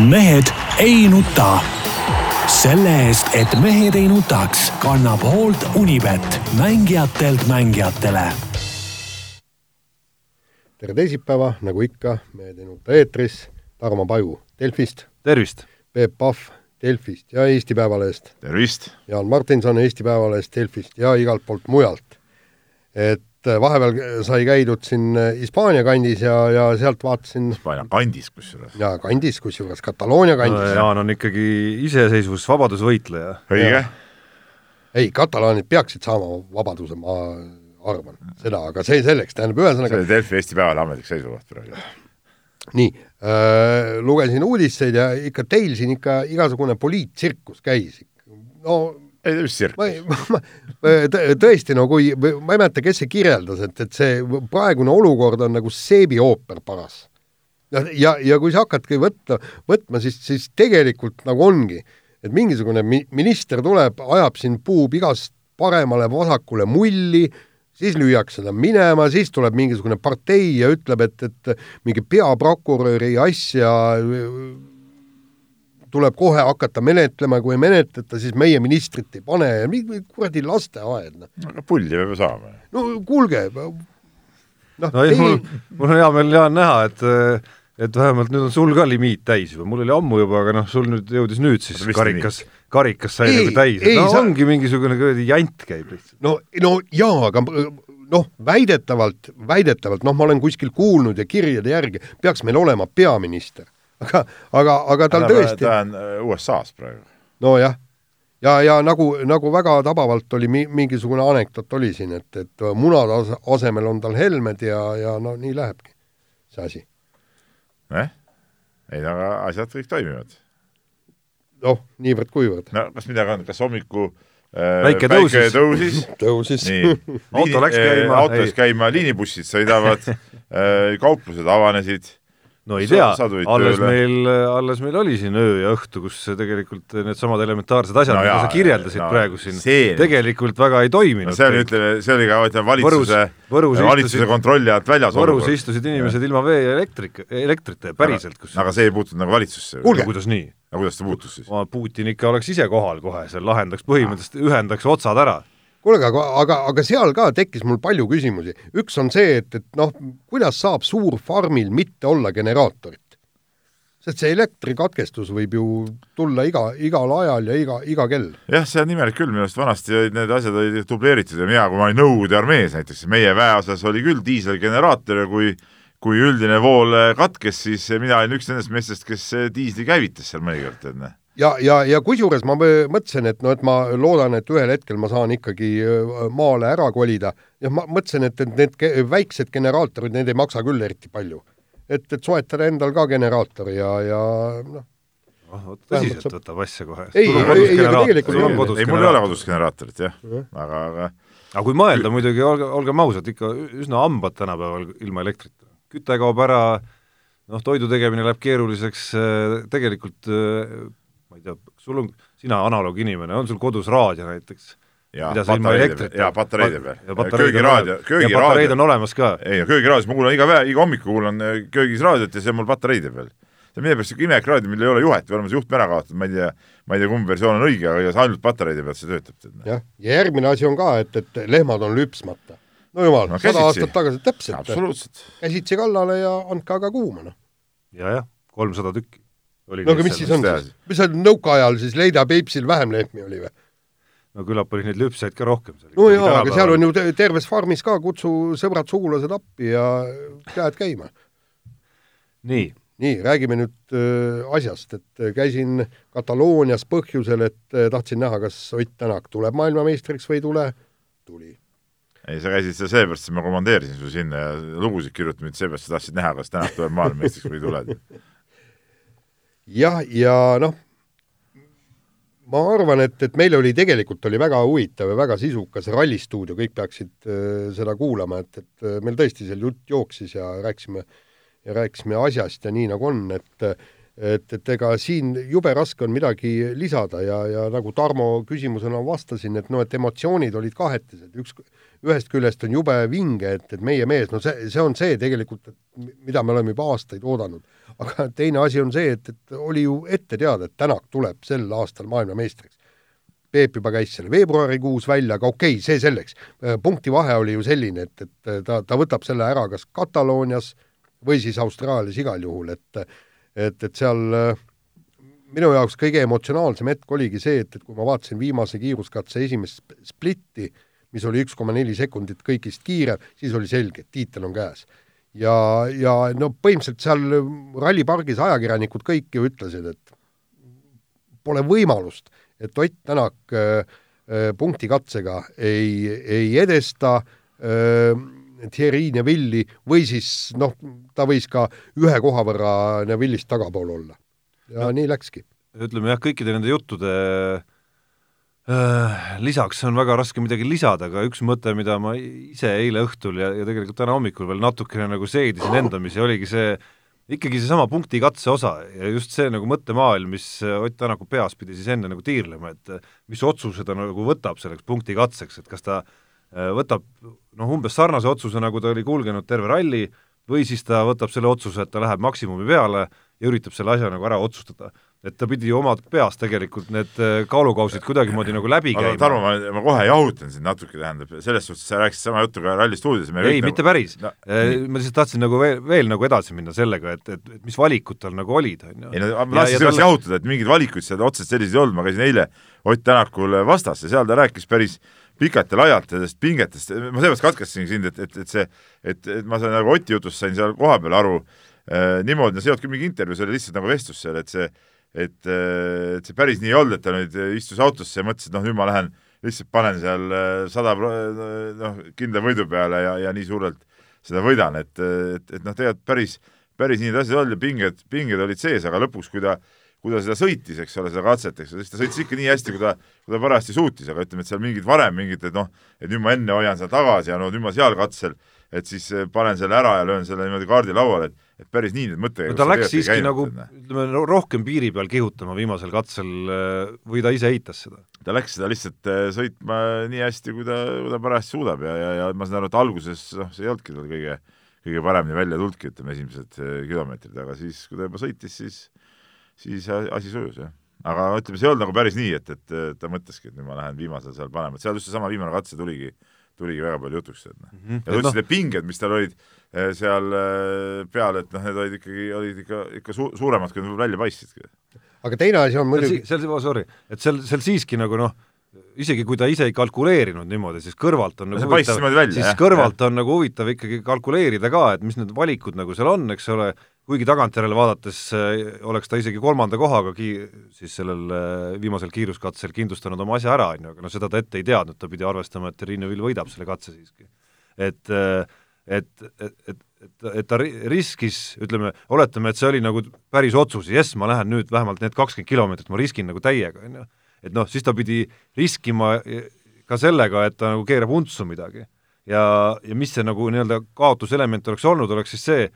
mehed ei nuta. selle eest, et mehed ei nutaks, kannab hoolt Unibet, mängijatelt mängijatele. tere teisipäeva, nagu ikka, Mehed ei nuta eetris, Tarmo Paju Delfist. tervist! Peep Pahv Delfist ja Eesti Päevalehest. tervist! Jaan Martinson Eesti Päevalehest, Delfist ja igalt poolt mujalt. et vahepeal sai käidud siin äh, Hispaania kandis ja, ja sealt vaatasin Hispaania kandis kusjuures. jaa, kandis, kusjuures Kataloonia kandis no,. Jaan on ikkagi iseseisvus, vabadusvõitleja. õige. ei, katalaanid peaksid saama vabaduse, ma arvan seda, aga see selleks, tähendab ühesõnaga see oli Delfi Eesti Päevalehe ametlik seisukoht praegu. nii äh,, lugesin uudiseid ja ikka teil siin ikka igasugune poliittsirkus käis. no ei, ma tõesti, no kui, ma ei mäleta, kes see kirjeldas, et, et see praegune olukord on nagu seebiooper paras. ja, ja, kui sa hakkadki võtta, võtma, siis, siis tegelikult nagu ongi, et mingisugune mi-, minister tuleb, ajab siin, puhub igast paremale-vasakule mulli, siis lüüakse ta minema, siis tuleb mingisugune partei ja ütleb, et, et mingi peaprokuröri asja tuleb kohe hakata menetlema, kui ei menetleta, siis meie ministrit ei pane ja mingi kuradi lasteaed, noh. aga pulli peab ju saama. no kuulge, noh no ei, mul, mul on hea meel, Jaan, näha, et et vähemalt nüüd on sul ka limiit täis juba, mul oli ammu juba, aga noh, sul nüüd jõudis nüüd siis karikas, karikas sai nagu täis, et no sa... ongi mingisugune kuradi jant käib lihtsalt. no, no jaa, aga noh, väidetavalt, väidetavalt, noh, ma olen kuskil kuulnud ja kirjade järgi, peaks meil olema peaminister aga, aga, aga tal ta tõesti ta on äh, USA-s praegu. nojah, ja, ja nagu, nagu väga tabavalt oli mi-, mingisugune anekdoot oli siin, et, et munade as-, asemel on tal helmed ja, ja no nii lähebki see asi. nojah, ei aga asjad kõik toimivad. noh, niivõrd-kuivõrd. no kas midagi on, kas hommiku äh, päike tõusis, tõusis, tõusis. nii auto läks käima, auto läks käima, liinibussid sõidavad äh, kauplused avanesid no ei tea, alles tööle. meil, alles meil oli siin öö ja õhtu, kus tegelikult needsamad elementaarsed asjad no, mida sa kirjeldasid no, praegu siin, tegelikult väga ei toiminud. no see oli, ütleme, see oli ka ütleme valitsuse, valitsuse kontrolli alt väljas Võrus olukord. istusid inimesed ja. ilma vee ja elektrik, elektrita, päriselt. kus aga see ei puutunud nagu valitsusse. kuulge, kuidas nii? aga kuidas ta puutus siis? Putin ikka oleks ise kohal kohe, seal lahendaks põhimõtteliselt, ühendaks otsad ära kuulge, aga, aga, aga seal ka tekkis mul palju küsimusi. üks on see, et, et noh, kuidas saab suurfarmil mitte olla generaatorit? sest see elektrikatkestus võib ju tulla iga, igal ajal ja iga, iga kell. jah, see on imelik küll, minu arust vanasti olid need asjad olid dubleeritud ja mina, kui ma olin Nõukogude armees näiteks, meie väeosas oli küll diiselgeneraator ja kui kui üldine vool katkes, siis mina olin üks nendest meestest, kes diisli käivitas seal mõnikord, tead näe ja, ja, ja kusjuures ma mõtlesin, et noh, et ma loodan, et ühel hetkel ma saan ikkagi maale ära kolida ja ma mõtlesin, et, et need väiksed generaatorid, need ei maksa küll eriti palju. et, et soetada endal ka generaator ja, ja noh. oh, tõsiselt saab... võtab asja kohe. ei, ei, ei, aga tegelikult ei, ei, ei, mul ei ole kodus generaatorit jah ja., aga, aga aga kui mõelda muidugi, olge, olgem ausad, ikka üsna hambad tänapäeval ilma elektrita. küte kaob ära, noh, toidu tegemine läheb keeruliseks, tegelikult ma ei tea, sul on, sina analooginimene, on sul kodus raadio näiteks? jaa, patareide peal, jaa, patareide peal. köögiraadio, köögiraadio. patareid on olemas ka? ei, köögiraadios ma kuulan iga päev, iga hommiku kuulan äh, köögis raadiot ja see on mul patareide peal. see on millegipärast niisugune imelik raadio, millel ei ole juhet või oleme see juhtme ära kaotanud, ma ei tea, ma ei tea, kumb versioon on õige, aga ainult patareide pealt see töötab. jah, ja järgmine asi on ka, et, et lehmad on lüpsmata. no jumal no,, sada aastat tagasi, täpselt. käsitsi kallale ja andke aga kuuma, noh. ja, jah, kolmsada tükki no aga mis siis on siis? mis seal nõukaajal siis Leida Peipsil vähem lehmi oli või? no küllap oli neid lüpseid ka rohkem seal. no jaa, aga seal on ju terves farmis ka, kutsu sõbrad-sugulased appi ja käed käima. nii. nii, räägime nüüd äh, asjast, et äh, käisin Kataloonias põhjusel, et äh, tahtsin näha, kas Ott Tänak tuleb maailmameistriks või ei tule, tuli ei, sa käisid seal sellepärast, et ma komandeerisin su sinna ja lugusid kirjutama, mitte sellepärast, sa tahtsid näha, kas Tänak tuleb maailmameistriks või ei tule jah, ja noh, ma arvan, et, et meil oli tegelikult oli väga huvitav ja väga sisukas rallistuudio, kõik peaksid äh, seda kuulama, et, et äh, meil tõesti seal jutt jooksis ja rääkisime ja rääkisime asjast ja nii nagu on, et et, et ega siin jube raske on midagi lisada ja, ja nagu Tarmo küsimusena vastasin, et noh, et emotsioonid olid kahetised, üks, ühest küljest on jube vinge, et, et meie mees, no see, see on see tegelikult, mida me oleme juba aastaid oodanud. aga teine asi on see, et, et oli ju ette teada, et Tänak tuleb sel aastal maailmameistriks. Peep juba käis selle veebruarikuus välja, aga okei okay,, see selleks. punkti vahe oli ju selline, et, et ta, ta võtab selle ära kas Kataloonias või siis Austraalias igal juhul, et et, et seal äh, minu jaoks kõige emotsionaalsem hetk oligi see, et, et kui ma vaatasin viimase kiiruskatse esimest splitti, mis oli üks koma neli sekundit kõigist kiirem, siis oli selge, et tiitel on käes. ja, ja no põhimõtteliselt seal rallipargis ajakirjanikud kõik ju ütlesid, et pole võimalust, et Ott Tänak äh, äh punktikatsega ei, ei edesta äh, Thierry Neville'i või siis noh, ta võis ka ühe koha võrra Neville'ist tagapool olla. ja no, nii läkski. ütleme jah, kõikide nende juttude äh, lisaks on väga raske midagi lisada, aga üks mõte, mida ma ise eile õhtul ja, ja tegelikult täna hommikul veel natukene nagu seedisin endamisi, oligi see ikkagi seesama punkti katse osa ja just see nagu mõttemaailm, mis Ott Tänaku peas pidi siis enne nagu tiirlema, et mis otsuse ta nagu võtab selleks punkti katseks, et kas ta äh, võtab noh, umbes sarnase otsuse, nagu ta oli kulgenud terve ralli, või siis ta võtab selle otsuse, et ta läheb maksimumi peale ja üritab selle asja nagu ära otsustada. et ta pidi oma peas tegelikult need äh, kaalukausid kuidagimoodi nagu läbi käima. Tarmo, ma, ma kohe jahutan sind natuke, tähendab, selles suhtes sa rääkisid sama juttu ka Ralli stuudios. ei, nagu... mitte päris no,. Äh, ma lihtsalt tahtsin nagu veel, veel nagu edasi minna sellega, et, et, et mis valikud tal nagu olid, on ju. ei no ma lasin sellest talle... jahutada, et mingeid valikuid seal otseselt selliseid ei olnud, ma käisin eile Ott Tänakul vastas ja seal ta rääkis päris pikalt ja laialt nendest pingetest, ma seepärast katkestasin sind, et, et, et see, et, et ma sain nagu Oti jutust sain seal kohapeal aru äh, niimoodi, no see ei olnud küll mingi intervjuu, see oli lihtsalt nagu vestlus seal, et see, et, äh, et see päris nii ei olnud, et ta nüüd istus autosse ja mõtles, et noh, nüüd ma lähen lihtsalt panen seal äh, sada noh, kindla võidu peale ja, ja nii suurelt seda võidan, et, et, et noh, tegelikult päris, päris nii need asjad olid ja pinged, pinged olid sees, aga lõpuks, kui ta kui ta seda sõitis, eks ole, seda katset, eks ole, siis ta sõitis ikka nii hästi, kui ta, kui ta parajasti suutis, aga ütleme, et seal mingid varem mingid, et noh, et nüüd ma enne hoian seda tagasi ja no nüüd ma seal katsel, et siis eh, panen selle ära ja löön selle niimoodi kaardi lauale, et et päris nii need mõttekäigud no ta läks siiski nagu ütleme, rohkem piiri peal kihutama viimasel katsel eh, või ta ise eitas seda? ta läks seda lihtsalt eh, sõitma nii hästi, kui ta, kui ta parajasti suudab ja, ja, ja ma saan aru, et alguses noh, see ei olnudki tal kõige, kõige paremini välja tulnudki, ütleme, esimesed kilomeetrid, aga siis, kui ta juba sõitis, siis siis asi sujus, jah. aga ütleme, see ei olnud nagu päris nii, et, et ta mõtleski, et nüüd ma lähen viimasel seal panema, et seal just seesama viimane katse tuligi, tuligi väga palju jutuks, et noh mm -hmm.. ja ta ütles no., need pinged, mis tal olid eh, seal eh, peal, et noh, need olid ikkagi, olid ikka, ikka su-, suuremad, kui nad välja paistsidki. aga teine asi on muidugi seal, seal, sorry, et seal, seal siiski nagu noh, isegi kui ta ise ei kalkuleerinud niimoodi, siis kõrvalt on nagu huvitav, siis jah, kõrvalt jah. on nagu huvitav ikkagi kalkuleerida ka, et mis need valikud nagu seal on, eks ole, kuigi tagantjärele vaadates äh, oleks ta isegi kolmanda kohaga ki-, siis sellel äh, viimasel kiiruskatsel kindlustanud oma asja ära, on ju, aga no seda ta ette ei teadnud, ta pidi arvestama, et Riino Vill võidab selle katse siiski. et äh, et, et, et, et, et ta riskis, ütleme, oletame, et see oli nagu päris otsus, jess, ma lähen nüüd vähemalt need kakskümmend kilomeetrit, ma riskin nagu täiega, on ju, et noh, siis ta pidi riskima ka sellega, et ta nagu keerab untsu midagi. ja, ja mis see nagu nii-öelda kaotuselement oleks olnud, oleks siis see,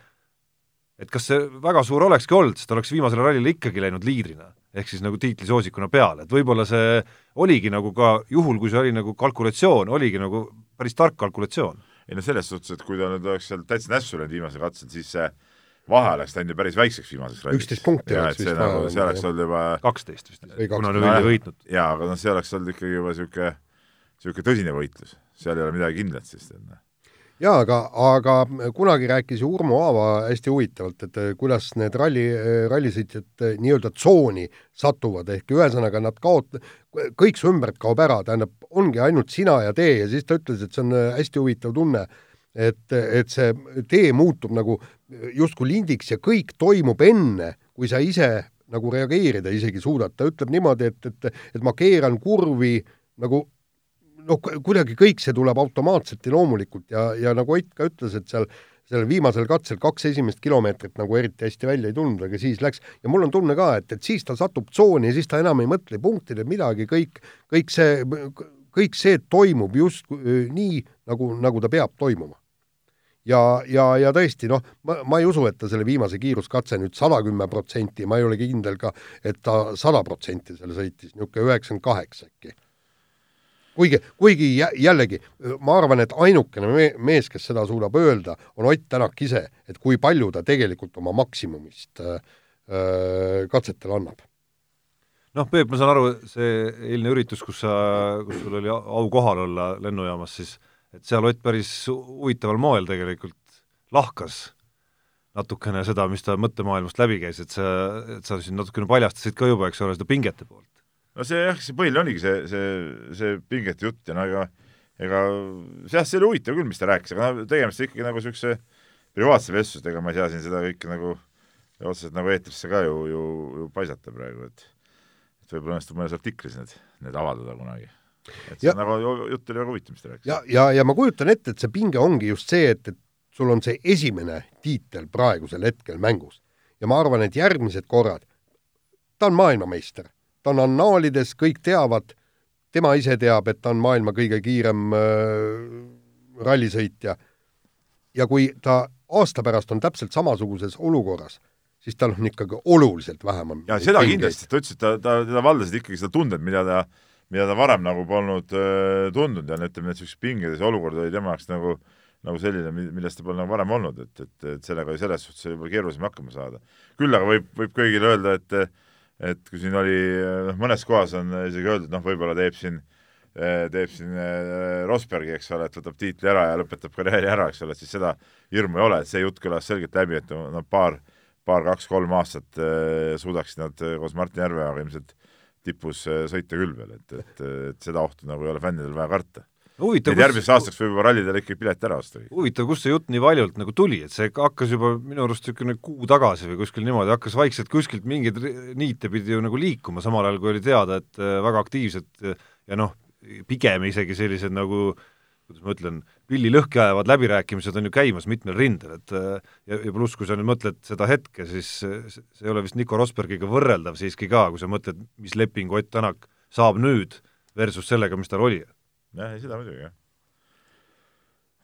et kas see väga suur olekski olnud, sest ta oleks viimasele rallile ikkagi läinud liidrina, ehk siis nagu tiitlisoosikuna peale, et võib-olla see oligi nagu ka, juhul kui see oli nagu kalkulatsioon, oligi nagu päris tark kalkulatsioon. ei no selles suhtes, et kui ta nüüd oleks seal täitsa nässu läinud viimasel katsel, siis see vahe oleks läinud ju päris väikseks viimaseks ralliks. üksteist punkti oleks vist vaja nagu, see oleks olnud juba kaksteist vist, kuna ta oli võitnud. jaa, aga noh, see oleks olnud ikkagi juba niisugune, niisugune tõsine võitlus, seal ei ole midagi kindlat siis, et noh jaa, aga, aga kunagi rääkis ju Urmo Aava hästi huvitavalt, et eh, kuidas need ralli, eh, rallisõitjad eh, nii-öelda tsooni satuvad, ehk ühesõnaga nad kaot-, kõik su ümbert kaob ära, tähendab, ongi ainult sina ja tee ja siis ta ütles, et see on hästi huvitav tunne, et, et see tee muutub nagu justkui lindiks ja kõik toimub enne, kui sa ise nagu reageerida isegi suudad, ta ütleb niimoodi, et, et, et ma keeran kurvi nagu noh, kuidagi kõik see tuleb automaatselt ja loomulikult ja, ja nagu Ott ka ütles, et seal sellel viimasel katsel kaks esimest kilomeetrit nagu eriti hästi välja ei tulnud, aga siis läks ja mul on tunne ka, et, et siis ta satub tsooni ja siis ta enam ei mõtle punktide midagi, kõik, kõik see, kõik see toimub just nii, nagu, nagu ta peab toimuma. ja, ja, ja tõesti, noh, ma, ma ei usu, et ta selle viimase kiiruskatse nüüd sada kümme protsenti, ma ei ole kindel ka, et ta sada protsenti seal sõitis, niisugune üheksakümmend kaheksa äkki. Kuigi, kuigi jällegi, ma arvan, et ainukene me mees, kes seda suudab öelda, on Ott Tänak ise, et kui palju ta tegelikult oma maksimumist öö, katsetel annab noh, Peep, ma saan aru, see eilne üritus, kus sa, kus sul oli au kohal olla lennujaamas, siis et seal Ott päris huvitaval moel tegelikult lahkas natukene seda, mis ta mõttemaailmast läbi käis, et sa, et sa siin natukene paljastasid ka juba, eks ole, seda pingete poolt. No see jah, see põhiline oligi see, see, see pingete jutt ja no ega ega jah, see oli huvitav küll, mis ta rääkis, aga no tegemist ikkagi nagu niisuguse privaatsete vestlustega, ma ei saa siin seda kõike nagu otseselt nagu eetrisse ka ju, ju, ju paisata praegu, et et võib-olla õnnestub mõnes artiklis need, need avaldada kunagi. et see ja, nagu jutt oli väga huvitav, mis ta rääkis. ja, ja, ja ma kujutan ette, et see pinge ongi just see, et, et sul on see esimene tiitel praegusel hetkel mängus. ja ma arvan, et järgmised korrad, ta on maailmameister, ta on annaalides, kõik teavad, tema ise teab, et ta on maailma kõige kiirem äh, rallisõitja. ja kui ta aasta pärast on täpselt samasuguses olukorras, siis tal on ikkagi oluliselt vähem ja seda pingeid. kindlasti, ta ütles, et ta, ta, teda valdasid ikkagi seda tundet, mida ta, mida ta varem nagu polnud äh, tundnud ja ütleme, et niisugused pinged ja olukord oli tema jaoks nagu nagu selline, millest ta pole nagu varem olnud, et, et, et sellega oli selles suhtes võib-olla keerulisem hakkama saada. küll aga võib, võib kõigile öelda, et et kui siin oli, noh, mõnes kohas on isegi öeldud, noh, võib-olla teeb siin teeb siin äh, Rosbergi, eks ole, et võtab tiitli ära ja lõpetab karjääri ära, eks ole, et siis seda hirmu ei ole, see jutt kõlas selgelt läbi, et no paar paar-kaks-kolm aastat äh, suudaksid nad koos Martin Järveojaga ilmselt tipus sõita küll veel, et, et, et seda ohtu nagu ei ole fännidel vaja karta. Huvitav, kus... järgmiseks aastaks võib juba rallidele ikkagi pilet ära osta. huvitav, kust see jutt nii valjult nagu tuli, et see hakkas juba minu arust niisugune kuu tagasi või kuskil niimoodi, hakkas vaikselt kuskilt mingeid niite pidi ju nagu liikuma, samal ajal kui oli teada, et väga aktiivsed ja noh, pigem isegi sellised nagu äh, kuidas ma ütlen, pilli lõhki ajavad läbirääkimised on ju käimas mitmel rindel, et ja, ja pluss, kui sa nüüd mõtled seda hetke, siis see ei ole vist Nico Rosbergiga võrreldav siiski ka, kui sa mõtled, mis lepingu Ott Tänak saab nüüd versus sellega, mis tal oli. Jah, ei seda muidugi, jah.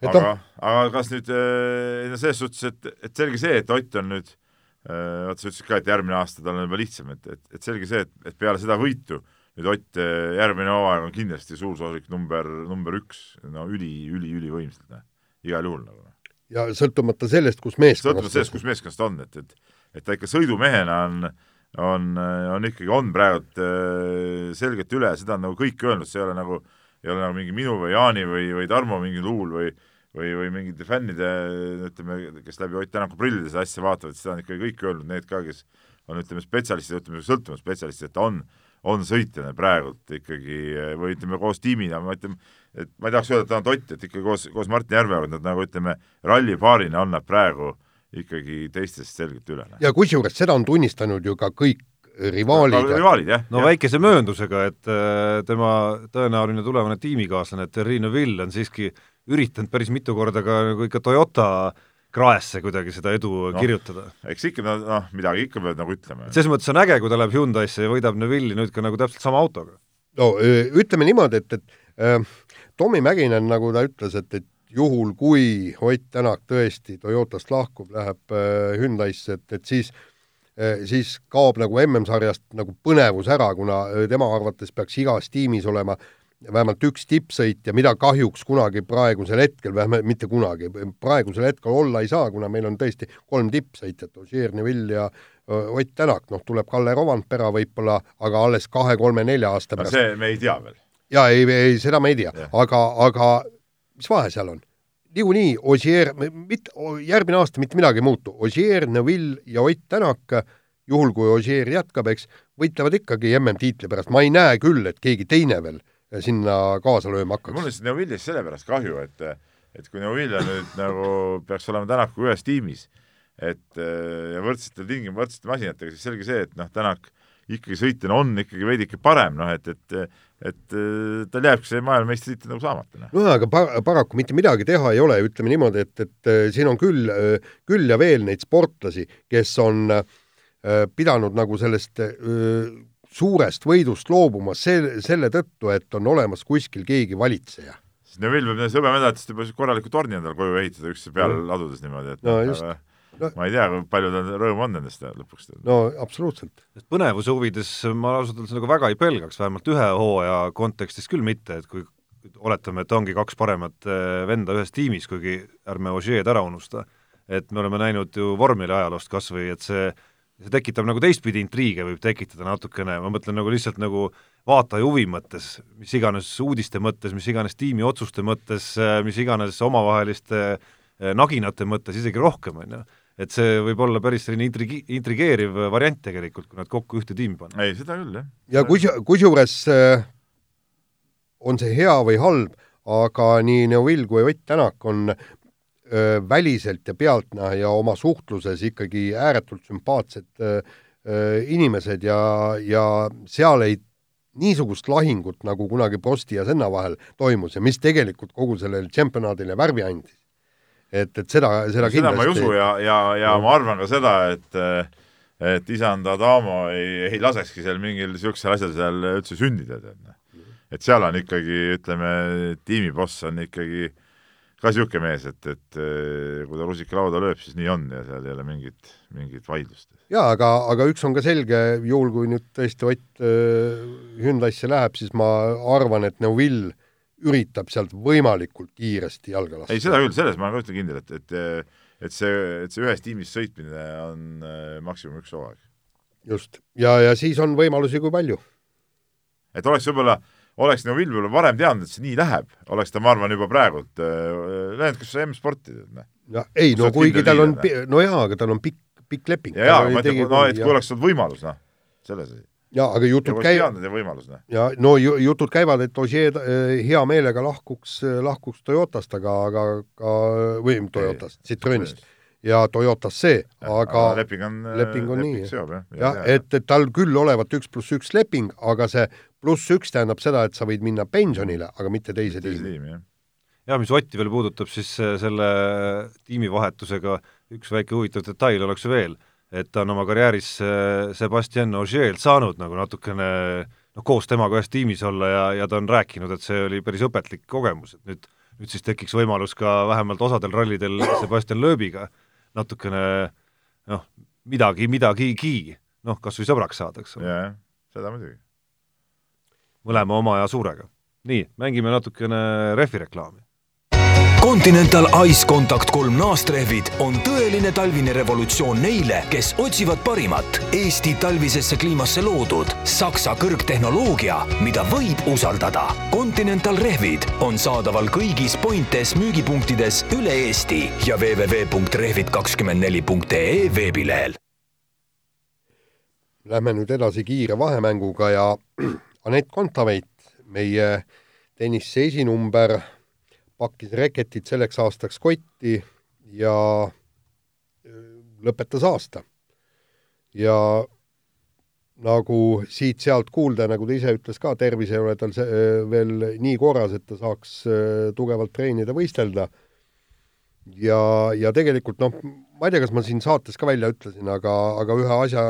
aga, aga kas nüüd, no selles suhtes, et, et selge see, et Ott on nüüd, vaata sa ütlesid ka, et järgmine aasta tal on juba lihtsam, et, et, et selge see, et, et peale seda võitu nüüd Ott, eh, järgmine hooaeg on kindlasti suursaadik number, number üks, no üli, üli, ülivõimsalt, noh, igal juhul nagu. Noh. ja sõltumata sellest, kus meeskonnast sõltumata sellest, kus meeskonnast on, et, et et ta ikka sõidumehena on, on, on ikkagi, on praegult äh, selgelt üle, seda on nagu kõik öelnud, see ei ole nagu, ei ole nagu mingi minu või Jaani või, või Tarmo mingi luul või või, või mingite fännide, ütleme, kes läbi Ott Tänaku prillide seda asja vaatavad, seda on ikka kõik öelnud, need ka, kes on, ütleme, spetsialistid, ütleme, sõltuvad spetsialistid, et ta on on sõitjana praegult ikkagi või ütleme, koos tiimina, ma ütlen, et ma ei tahaks öelda, et ta on Tott, et ikkagi koos, koos Martin Järveojaga nad nagu ütleme, rallipaarina on nad praegu ikkagi teistest selgelt üle. ja kusjuures seda on tunnistanud ju ka kõik rivaalid. rivaalid, jah. no ja. väikese mööndusega, et äh, tema tõenäoline tulevane tiimikaaslane, et Riino Vill on siiski üritanud päris mitu korda ka nagu ikka Toyota kraesse kuidagi seda edu no, kirjutada. eks ikka noh, midagi ikka peab nagu ütlema. selles mõttes on äge, kui ta läheb Hyundai'sse ja võidab Neville'i nüüd ka nagu täpselt sama autoga. no ütleme niimoodi, et, et äh, Tommy Mäkinen, nagu ta ütles, et, et juhul, kui Ott Tänak tõesti Toyotast lahkub, läheb äh, Hyundai'sse, et, et siis äh, siis kaob nagu MM-sarjast nagu põnevus ära, kuna tema arvates peaks igas tiimis olema äh, vähemalt üks tippsõitja, mida kahjuks kunagi praegusel hetkel, vähemalt mitte kunagi, praegusel hetkel olla ei saa, kuna meil on tõesti kolm tippsõitjat, Ožeer, Neville ja Ott Tänak, noh, tuleb Kalle Rovandpera võib-olla, aga alles kahe-kolme-nelja aasta pärast. see me ei tea veel. jaa, ei, ei, seda me ei tea, aga, aga mis vahe seal on? Niikuinii Ožeer, mit-, järgmine aasta mitte midagi ei muutu, Ožeer, Neville ja Ott Tänak, juhul kui Ožeer jätkab, eks, võitlevad ikkagi MM-tiitli pärast, ma ei näe küll, et keegi teine veel sinna kaasa lööma hakkaks. mul on lihtsalt Neuvilliast sellepärast kahju, et et kui Neuvill nüüd nagu peaks olema Tänakuga ühes tiimis, et ja võrdsetel tingimustel, võrdsete masinatega, siis selge see, et noh, Tänak ikkagi sõitjana on ikkagi veidike parem, noh et, et et tal jääbki see maailmameistritiitel nagu saamata. noh no, aga par paraku mitte midagi teha ei ole, ütleme niimoodi, et, et siin on küll, küll ja veel neid sportlasi, kes on pidanud nagu sellest suurest võidust loobuma sel-, selle tõttu, et on olemas kuskil keegi valitseja. sest Neville võib nendest hõbemedaalitest juba korraliku torni endale koju ehitada üksteise peale ladudes niimoodi, et No just. aga No- ma ei tea, kui palju tal rõõmu on nendest lõpuks. no absoluutselt. põnevuse huvides ma ausalt öeldes nagu väga ei pelgaks, vähemalt ühe hooaja kontekstis küll mitte, et kui oletame, et ongi kaks paremat eh, venda ühes tiimis, kuigi ärme Ožeed ära unusta, et me oleme näinud ju vormeli ajaloost kas või, et see see tekitab nagu teistpidi intriige, võib tekitada natukene, ma mõtlen nagu lihtsalt nagu vaataja huvi mõttes, mis iganes uudiste mõttes, mis iganes tiimi otsuste mõttes, mis iganes omavaheliste eh, naginate mõttes, isegi rohkem, on ju. Et see võib olla päris selline intrigi-, intrigeeriv variant tegelikult, kui nad kokku ühte tiimi panna. ei, seda küll, jah. ja kus, kusjuures äh, on see hea või halb, aga nii Neuvill kui Ott Tänak on öö, väliselt ja pealtnäha ja oma suhtluses ikkagi ääretult sümpaatsed öö, öö, inimesed ja, ja seal ei niisugust lahingut, nagu kunagi Prosti ja Senna vahel toimus ja mis tegelikult kogu sellele tšempionaadile värvi andis. Et, et seda, seda seda ma ei kindlasti usu ja, ja, ja ma arvan ka seda, et et isand Adamo ei, ei lasekski seal mingil niisugusel asjal seal üldse sündida, tead. noh. et seal on ikkagi, ütleme, tiimiboss on ikkagi ka niisugune mees, et, et eh, kui ta rusika lauda lööb, siis nii on ja seal ei ole mingit, mingit vaidlust. jaa, aga, aga üks on ka selge, juhul kui nüüd tõesti Ott äh, Hyundai'sse läheb, siis ma arvan, et Neuvill üritab sealt võimalikult kiiresti jalga lasta. ei, seda küll, selles ma olen ka üsna kindel, et, et et see, et see ühes tiimis sõitmine on eh, maksimum üks hooaeg. just, ja, ja siis on võimalusi kui palju. et oleks võib-olla, oleks nagu Vilvel varem teadnud, et see nii läheb, oleks ta, ma arvan, juba praegult äh, läinud kas M-sporti, tead noh. ja ei, no kuigi tal on, no jaa, aga tal on pikk, pikk leping. ja, ja ma ütlen, no et kui oleks olnud võimalus, noh, selles asi. Jaa, aga jutud käivad, ja võimalus, noh. ja no ju- jutud käivad, et Ogier äh, hea meelega lahkuks, lahkuks Toyotast, aga, aga ka, või Toyotast, Citroenist ja Toyotasse, aga leping on, leping on nii, seob, jah. jah, et, et tal küll olevat üks pluss üks leping, aga see pluss üks tähendab seda, et sa võid minna pensionile, aga mitte teise tiimi. tiimi, jah. ja mis Otti veel puudutab, siis selle tiimivahetusega üks väike huvitav detail oleks veel, et ta on oma karjääris äh, Sebastian Ogier'lt saanud nagu natukene noh, koos temaga ühes tiimis olla ja, ja ta on rääkinud, et see oli päris õpetlik kogemus, et nüüd nüüd siis tekiks võimalus ka vähemalt osadel rallidel Sebastian Loebiga natukene noh, midagi, midagigi, noh, kas või sõbraks saada, eks ole. jah, seda muidugi. mõlema oma ja suurega. nii, mängime natukene rehvireklaami. Continental Ice Contact kolm naastrehvid on tõeline talvine revolutsioon neile, kes otsivad parimat Eesti talvisesse kliimasse loodud Saksa kõrgtehnoloogia, mida võib usaldada. Continental rehvid on saadaval kõigis Pointes müügipunktides üle Eesti ja www.rehvid24.ee veebilehel. Lähme nüüd edasi kiire vahemänguga ja Anett Kontaveit, meie tennise esinumber, pakkis reketid selleks aastaks kotti ja öö, lõpetas aasta. ja nagu siit-sealt kuulda, nagu ta ise ütles ka, tervis ei ole tal öö, veel nii korras, et ta saaks öö, tugevalt treenida, võistelda. ja, ja tegelikult noh, ma ei tea, kas ma siin saates ka välja ütlesin, aga, aga ühe asja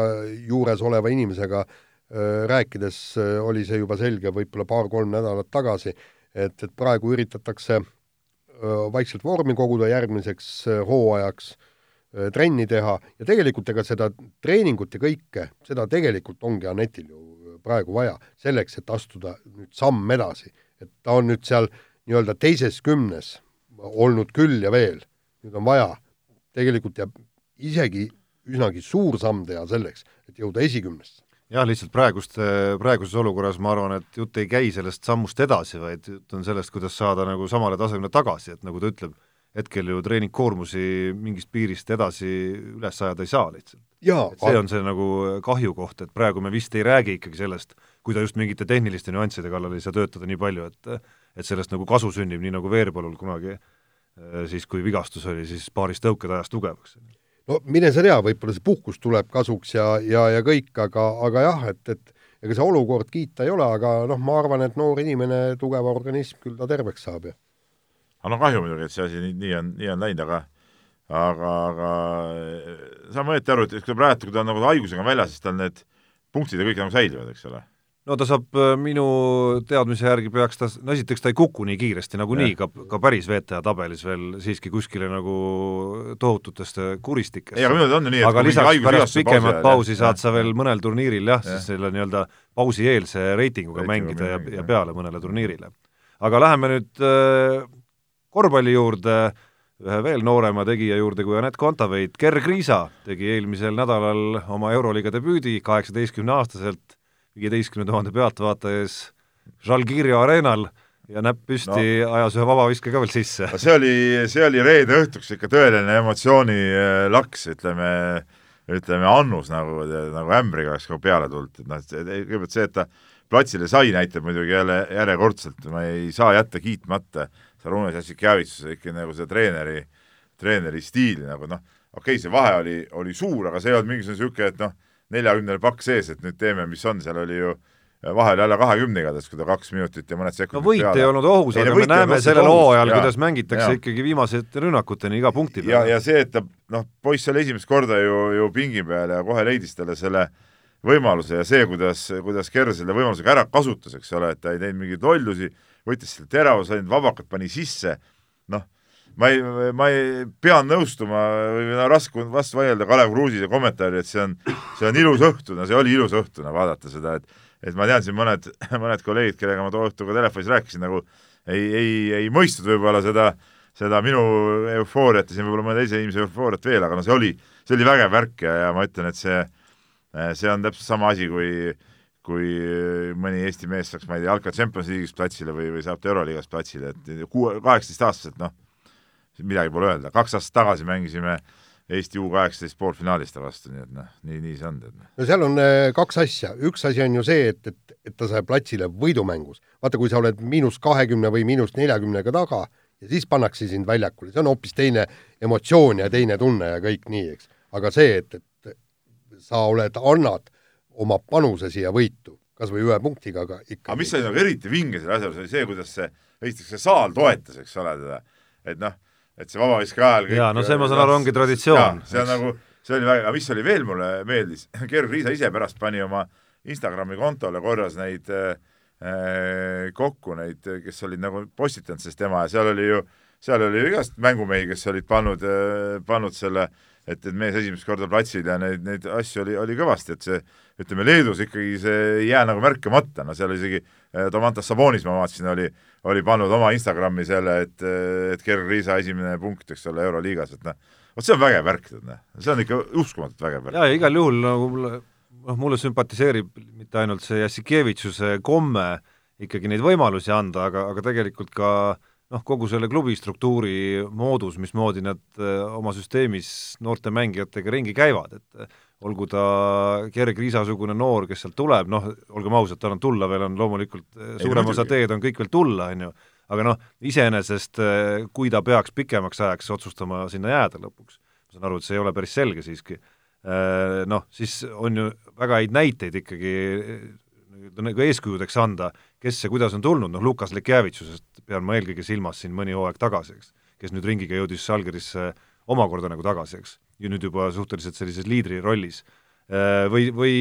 juures oleva inimesega öö, rääkides öö, oli see juba selge võib-olla paar-kolm nädalat tagasi, et, et praegu üritatakse öö, vaikselt vormi koguda järgmiseks hooajaks, trenni teha. Ja tegelikult ega seda treeningut ja kõike, seda tegelikult ongi Anetil ju praegu vaja, selleks, et astuda nüüd samm edasi. et ta on nüüd seal nii-öelda teises kümnes olnud küll ja veel, nüüd on vaja, tegelikult jääb isegi üsnagi suur samm teha selleks, et jõuda esikümnesse jah, lihtsalt praegust, praeguses olukorras ma arvan, et jutt ei käi sellest sammust edasi, vaid jutt on sellest, kuidas saada nagu samale tasemele tagasi, et nagu ta ütleb, hetkel ju treeningkoormusi mingist piirist edasi üles ajada ei saa lihtsalt. see on see nagu kahju koht, et praegu me vist ei räägi ikkagi sellest, kui ta just mingite tehniliste nüansside kallal ei saa töötada nii palju, et et sellest nagu kasu sünnib, nii nagu Veerpalul kunagi siis, kui vigastus oli, siis paaris tõuked ajas tugevaks. No mine sa tea, võib-olla see puhkus tuleb kasuks ja, ja, ja kõik, aga, aga jah, et, et ega see olukord kiita ei ole, aga noh, ma arvan, et noor inimene, tugev organism, küll ta terveks saab ja aga no kahju muidugi, et see asi nii, nii on, nii on läinud, aga aga, aga saame õieti aru, et kui praegu, kui ta on nagu haigusega väljas, siis tal need punktid ja kõik nagu säilivad, eks ole. No ta saab äh, minu teadmise järgi peaks ta, no esiteks ta ei kuku nii kiiresti nagunii ka, ka päris VTA tabelis veel siiski kuskile nagu tohututesse kuristikesse. ei, aga minu teada on ju nii, et aga lisaks pärast pikemat pausi saad sa veel mõnel turniiril jah ja., siis selle nii-öelda pausieelse reitinguga Reitingu mängida ja, ja peale mõnele turniirile. aga läheme nüüd äh, korvpalli juurde, ühe veel noorema tegija juurde kui Anett Kontaveit, Gerg Riisa tegi eelmisel nädalal oma Euroliiga debüüdi kaheksateistkümneaastaselt viieteistkümne tuhande pealtvaataja ees Žalgiria areenal ja näpp püsti no. ajas ühe vabaviske ka veel sisse. see oli, see oli reede õhtuks ikka tõeline emotsioonilaks, ütleme, ütleme annus nagu, nagu ämbriga oleks ka peale tulnud, et noh, kõigepealt see, et ta platsile sai, näitab muidugi jälle järjekordselt, ma ei saa jätta kiitmata Sarunas Jassikjavitsuse ikka nagu see treeneri, treeneri stiili nagu noh, okei okay,, see vahe oli, oli suur, aga see ei olnud mingisugune niisugune, et noh, neljakümnene pakk sees, et nüüd teeme, mis on, seal oli ju vahel jälle kahekümne igatahes, kui ta kaks minutit ja mõned sekundid no võit peale. ei olnud ohus, aga me näeme sellel hooajal, kuidas mängitakse ja. ikkagi viimased rünnakuteni iga punkti peale. ja, ja see, et ta noh, poiss oli esimest korda ju, ju pingi peal ja kohe leidis talle selle võimaluse ja see, kuidas, kuidas Kerr selle võimalusega ära kasutas, eks ole, et ta ei teinud mingeid lollusi, võttis selle teravuse, ainult vabakad pani sisse, noh, ma ei, ma ei, pean nõustuma või no raske vastu vaielda Kalev Kruusise kommentaari, et see on, see on ilus õhtu, no see oli ilus õhtuna no, vaadata seda, et et ma tean siin mõned, mõned kolleegid, kellega ma too õhtu ka telefonis rääkisin, nagu ei, ei, ei mõistnud võib-olla seda, seda minu eufooriat ja siin võib-olla mõne teise inimese eufooriat veel, aga no see oli, see oli vägev värk ja, ja ma ütlen, et see, see on täpselt sama asi, kui kui mõni Eesti mees saaks, ma ei tea, jalka Champions League'is platsile või, või saab Euroliigas platsile, et kuue, kaheksateistaastaselt, noh, midagi pole öelda, kaks aastat tagasi mängisime Eesti U kaheksateist poolfinaalis ta vastu, nii et noh, nii, nii see on. Noh. no seal on äh, kaks asja, üks asi on ju see, et, et, et ta sai platsile võidumängus. vaata, kui sa oled miinus kahekümne või miinus neljakümnega taga ja siis pannakse sind väljakule, see on hoopis teine emotsioon ja teine tunne ja kõik nii, eks. aga see, et, et sa oled, annad oma panuse siia võitu, kas või ühe punktiga, aga ikka aga mis oli nagu eriti vinge selle asja juures, oli see, kuidas see, esiteks see saal toetas, eks ole, teda, et noh, et see vabaviske ajal jaa, no see, ma saan aru, ongi traditsioon. see on nagu, see oli väga, aga mis oli veel mulle meeldis, Georg Riisa ise pärast pani oma Instagrami kontole, korjas neid äh, kokku, neid, kes olid nagu postitanud sellest tema ja seal oli ju, seal oli ju igast mängumehi, kes olid pannud äh,, pannud selle et, et mees esimest korda platsil ja neid, neid asju oli, oli kõvasti, et see ütleme, Leedus ikkagi see ei jää nagu märkamata, no seal isegi äh, Domantas Sabonis, ma vaatasin, oli, oli pannud oma Instagrami selle, et, et Gerg Riisa esimene punkt, eks ole, Euroliigas, et noh, vot see on vägev värk, tead noh, see on ikka uskumatult vägev värk. jaa, igal juhul nagu mulle, noh, mulle sümpatiseerib mitte ainult see Jassikevitšuse komme ikkagi neid võimalusi anda, aga, aga tegelikult ka noh, kogu selle klubi struktuuri moodus, mismoodi nad oma süsteemis noorte mängijatega ringi käivad, et olgu ta Gerg Riisa-sugune noor, kes sealt tuleb, noh, olgem ausad, tal on tulla veel, on loomulikult suurem osa teed on kõik veel tulla, on ju, aga noh, iseenesest kui ta peaks pikemaks ajaks otsustama sinna jääda lõpuks, ma saan aru, et see ei ole päris selge siiski, noh, siis on ju väga häid näiteid ikkagi nagu eeskujudeks anda, kes ja kuidas on tulnud, noh Lukas Lekjevitsusest pean ma eelkõige silmas siin mõni hooaeg tagasi, eks, kes nüüd ringiga jõudis Žalgirisse omakorda nagu tagasi, eks ja nüüd juba suhteliselt sellises liidri rollis. Äh, või, või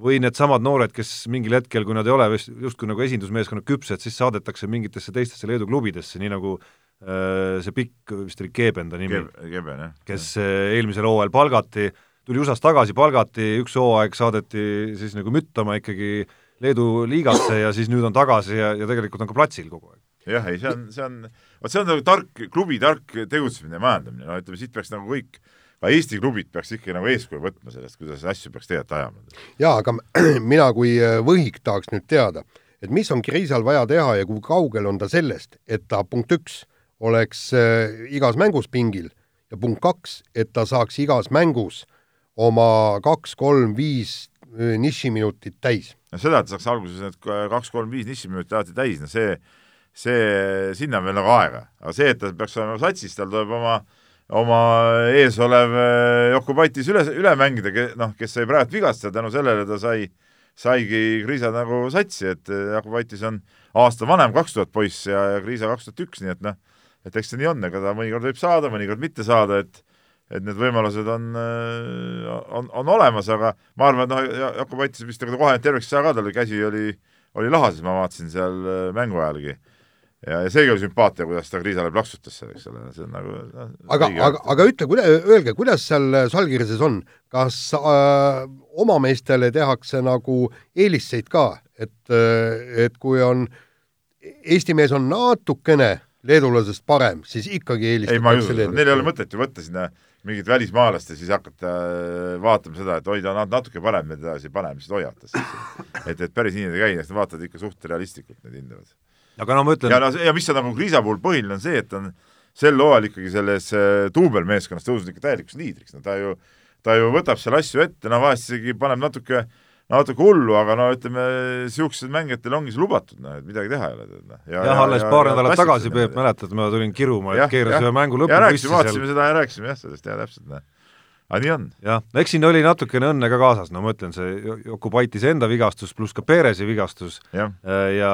või needsamad noored, kes mingil hetkel, kui nad ei ole justkui nagu esindusmeeskonna küpsed, siis saadetakse mingitesse teistesse Leedu klubidesse, nii nagu äh, see pikk, vist oli Keeben ta nimi. Keeb,, kes äh, eelmisel hooajal palgati, tuli USA-st tagasi, palgati, üks hooaeg saadeti siis nagu müttama ikkagi Leedu liigasse ja siis nüüd on tagasi ja, ja tegelikult on ka platsil kogu aeg. jah, ei see on, see on, vot see on nagu tark, klubi tark tegutsemine ja majandamine, no ütleme, siit peaks nagu kõik ka Eesti klubid peaks ikkagi nagu eeskuju võtma sellest, kuidas asju peaks tegelikult ajama. jaa, aga mina kui äh, võhik tahaks nüüd teada, et mis on Kriisal vaja teha ja kui kaugel on ta sellest, et ta punkt üks, oleks äh, igas mängus pingil ja punkt kaks, et ta saaks igas mängus oma kaks, kolm, viis äh, nišiminutit täis. No seda, et saaks alguses need kaks, kolm, viis nišiminutit alati täis, no see, see, sinna on veel nagu aega, aga see, et ta peaks olema satsis, tal tuleb oma oma eesolev eh, Jokubaitis üle, üle mängida, noh, kes sai praegu vigastada, tänu sellele ta sai, saigi Kriisa nagu satsi, et eh, Jokubaitis on aasta vanem, kaks tuhat poiss ja, ja Kriisa kaks tuhat üks, nii et noh, et eks see nii on, ega ta mõnikord võib saada, mõnikord mitte saada, et et need võimalused on, on, on olemas, aga ma arvan, et noh, Jakob Aitis vist ta kohe terveks ei saa ka, tal käsi oli, oli lahases, ma vaatasin seal mängu ajalgi. Ja, ja seegi oli sümpaatne, kuidas ta Kriisale plaksutas seal, eks ole, see on nagu no, aga, aga, aga ütle, kuida-, öelge, kuidas seal Salgirises on, kas äh, oma meestele tehakse nagu eeliseid ka, et, et kui on, Eesti mees on natukene leedulasest parem, siis ikkagi eelistatakse ei, ma ei usu neil ei ole mõtet ju võtta sinna mingit välismaalast ja siis hakata äh, vaatama seda, et oi, ta on natuke parem, me edasi paneme, siis hoiatas. et, et päris nii need ei käi, nad vaatavad ikka suht realistlikult, need hindavad. aga no ma ütlen ja no ja mis on nagu Kriisa puhul põhiline, on see, et on sel hooajal ikkagi selles äh, duubelmeeskonnas tõusnud ikka täielikuks liidriks, no ta ju, ta ju võtab seal asju ette, no vahest isegi paneb natuke äh, natuke hullu, aga no ütleme, niisugused mängijatel ongi see lubatud, noh, et midagi teha ei ole. Noh. ja, jah, alles paar nädalat tagasi, Peep, mäletad, ma tulin kiruma, et keeras ühe mängu lõppu ja rääkisime, vaatasime seal... seda ja rääkisime jah, sellest, jah, täpselt, noh aga nii on. jah, eks siin oli natukene õnne ka kaasas, no ma ütlen, see Jokubaitis enda vigastus pluss ka Perezi vigastus ja, äh, ja,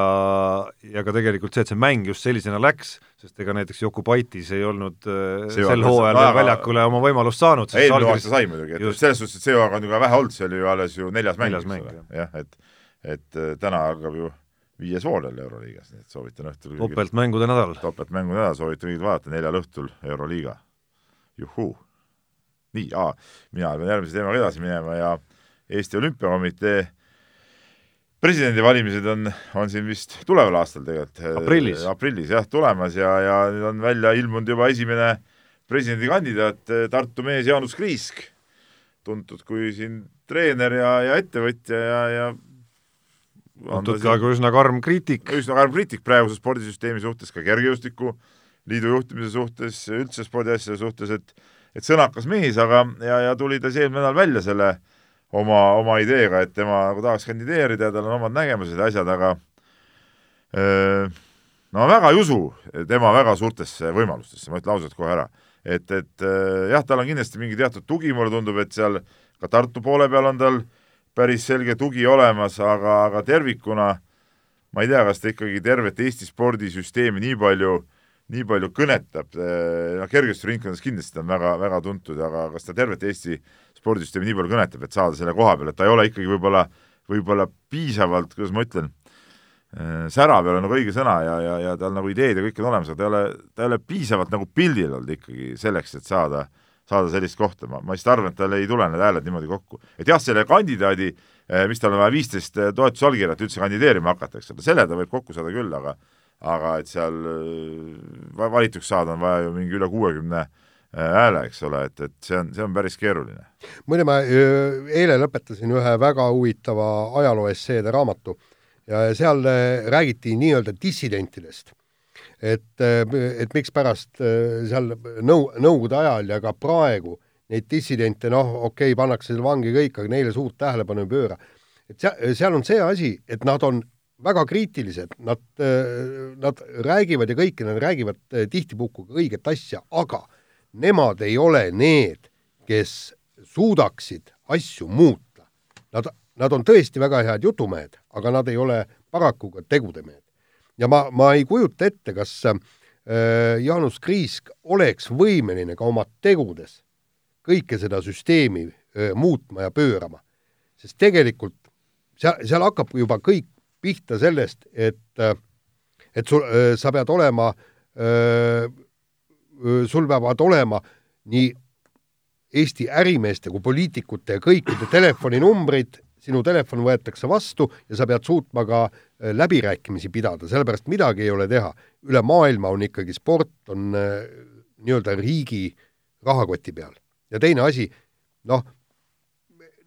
ja ka tegelikult see, et see mäng just sellisena läks, sest ega näiteks Jokubaitis ei olnud äh, see sel hooajal veel väljakule oma võimalust saanud. eelmine aasta sai muidugi, et selles suhtes, et see hooaeg on ju ka vähe olnud, see oli ju alles ju neljas mäng, eks ole, jah, et et äh, täna algab ju viies jälle Euroliigas, nii et soovitan õhtul topeltmängude nädal. topeltmängude nädal, soovitan kõigil vaadata neljal õhtul Euroliiga. juhuu nii, mina pean järgmise teemaga edasi minema ja Eesti Olümpiakomitee presidendivalimised on, on siin vist tuleval aastal tegelikult. aprillis. aprillis jah, tulemas ja, ja nüüd on välja ilmunud juba esimene presidendikandidaat, Tartu mees Jaanus Kriisk, tuntud kui siin treener ja, ja ettevõtja ja, ja tuntud ka kui üsna karm kriitik. üsna karm kriitik praeguse spordisüsteemi suhtes, ka kergejõustiku liidu juhtimise suhtes, üldse spordiasjade suhtes, et et sõnakas mees, aga, ja, ja tuli ta siis eelmine nädal välja selle oma, oma ideega, et tema nagu tahaks kandideerida ja tal on omad nägemused ja asjad, aga öö, no ma väga ei usu tema väga suurtesse võimalustesse, ma ütlen ausalt kohe ära. et, et jah, tal on kindlasti mingi teatud tugi, mulle tundub, et seal ka Tartu poole peal on tal päris selge tugi olemas, aga, aga tervikuna ma ei tea, kas ta ikkagi tervet Eesti spordisüsteemi nii palju äh, nii palju kõnetab, eh, noh, kergejõustusringkondades kindlasti ta on väga, väga tuntud, aga kas ta tervet Eesti spordisüsteemi nii palju kõnetab, et saada selle koha peale, et ta ei ole ikkagi võib-olla, võib-olla piisavalt, kuidas ma ütlen, eh, särav ei ole nagu õige sõna ja, ja, ja tal nagu ideed ja kõik on olemas, aga ta ei ole, ta ei ole piisavalt nagu pildil olnud ikkagi selleks, et saada, saada sellist kohta, ma, ma lihtsalt arvan, et tal ei tule need hääled niimoodi kokku. et jah, selle kandidaadi, eh, mis tal on vaja viisteist toetusallkirja, et üldse kandideerima hakata, eks ole, selle ta võib kokku saada küll, aga aga et seal äh, valituks saada on vaja ju mingi üle kuuekümne äh, hääle, eks ole, et, et see on, see on päris keeruline. muide, ma äh, eile lõpetasin ühe väga huvitava ajalooesseede raamatu ja seal räägiti nii-öelda dissidentidest. et, et mikspärast seal nõu-, Nõukogude ajal ja ka praegu neid dissidente, noh, okei okay,, pannakse vangi kõik, aga neile suurt tähelepanu ei pööra. et seal, seal on see asi, et nad on väga kriitilised, nad, nad räägivad ja kõike, nad räägivad eh, tihtipuhku ka õiget asja, aga nemad ei ole need, kes suudaksid asju muuta. Nad, nad on tõesti väga head jutumehed, aga nad ei ole paraku ka tegudemehed. ja ma, ma ei kujuta ette, kas äh, Jaanus Kriisk oleks võimeline ka oma tegudes kõike seda süsteemi äh, muutma ja pöörama. sest tegelikult seal, seal hakkab juba kõik pihta sellest, et, et sul, sa pead olema, sul peavad olema nii Eesti ärimeeste kui poliitikute ja kõikide telefoninumbrid, sinu telefon võetakse vastu ja sa pead suutma ka läbirääkimisi pidada, sellepärast midagi ei ole teha. üle maailma on ikkagi sport, on nii-öelda riigi rahakoti peal. ja teine asi, noh,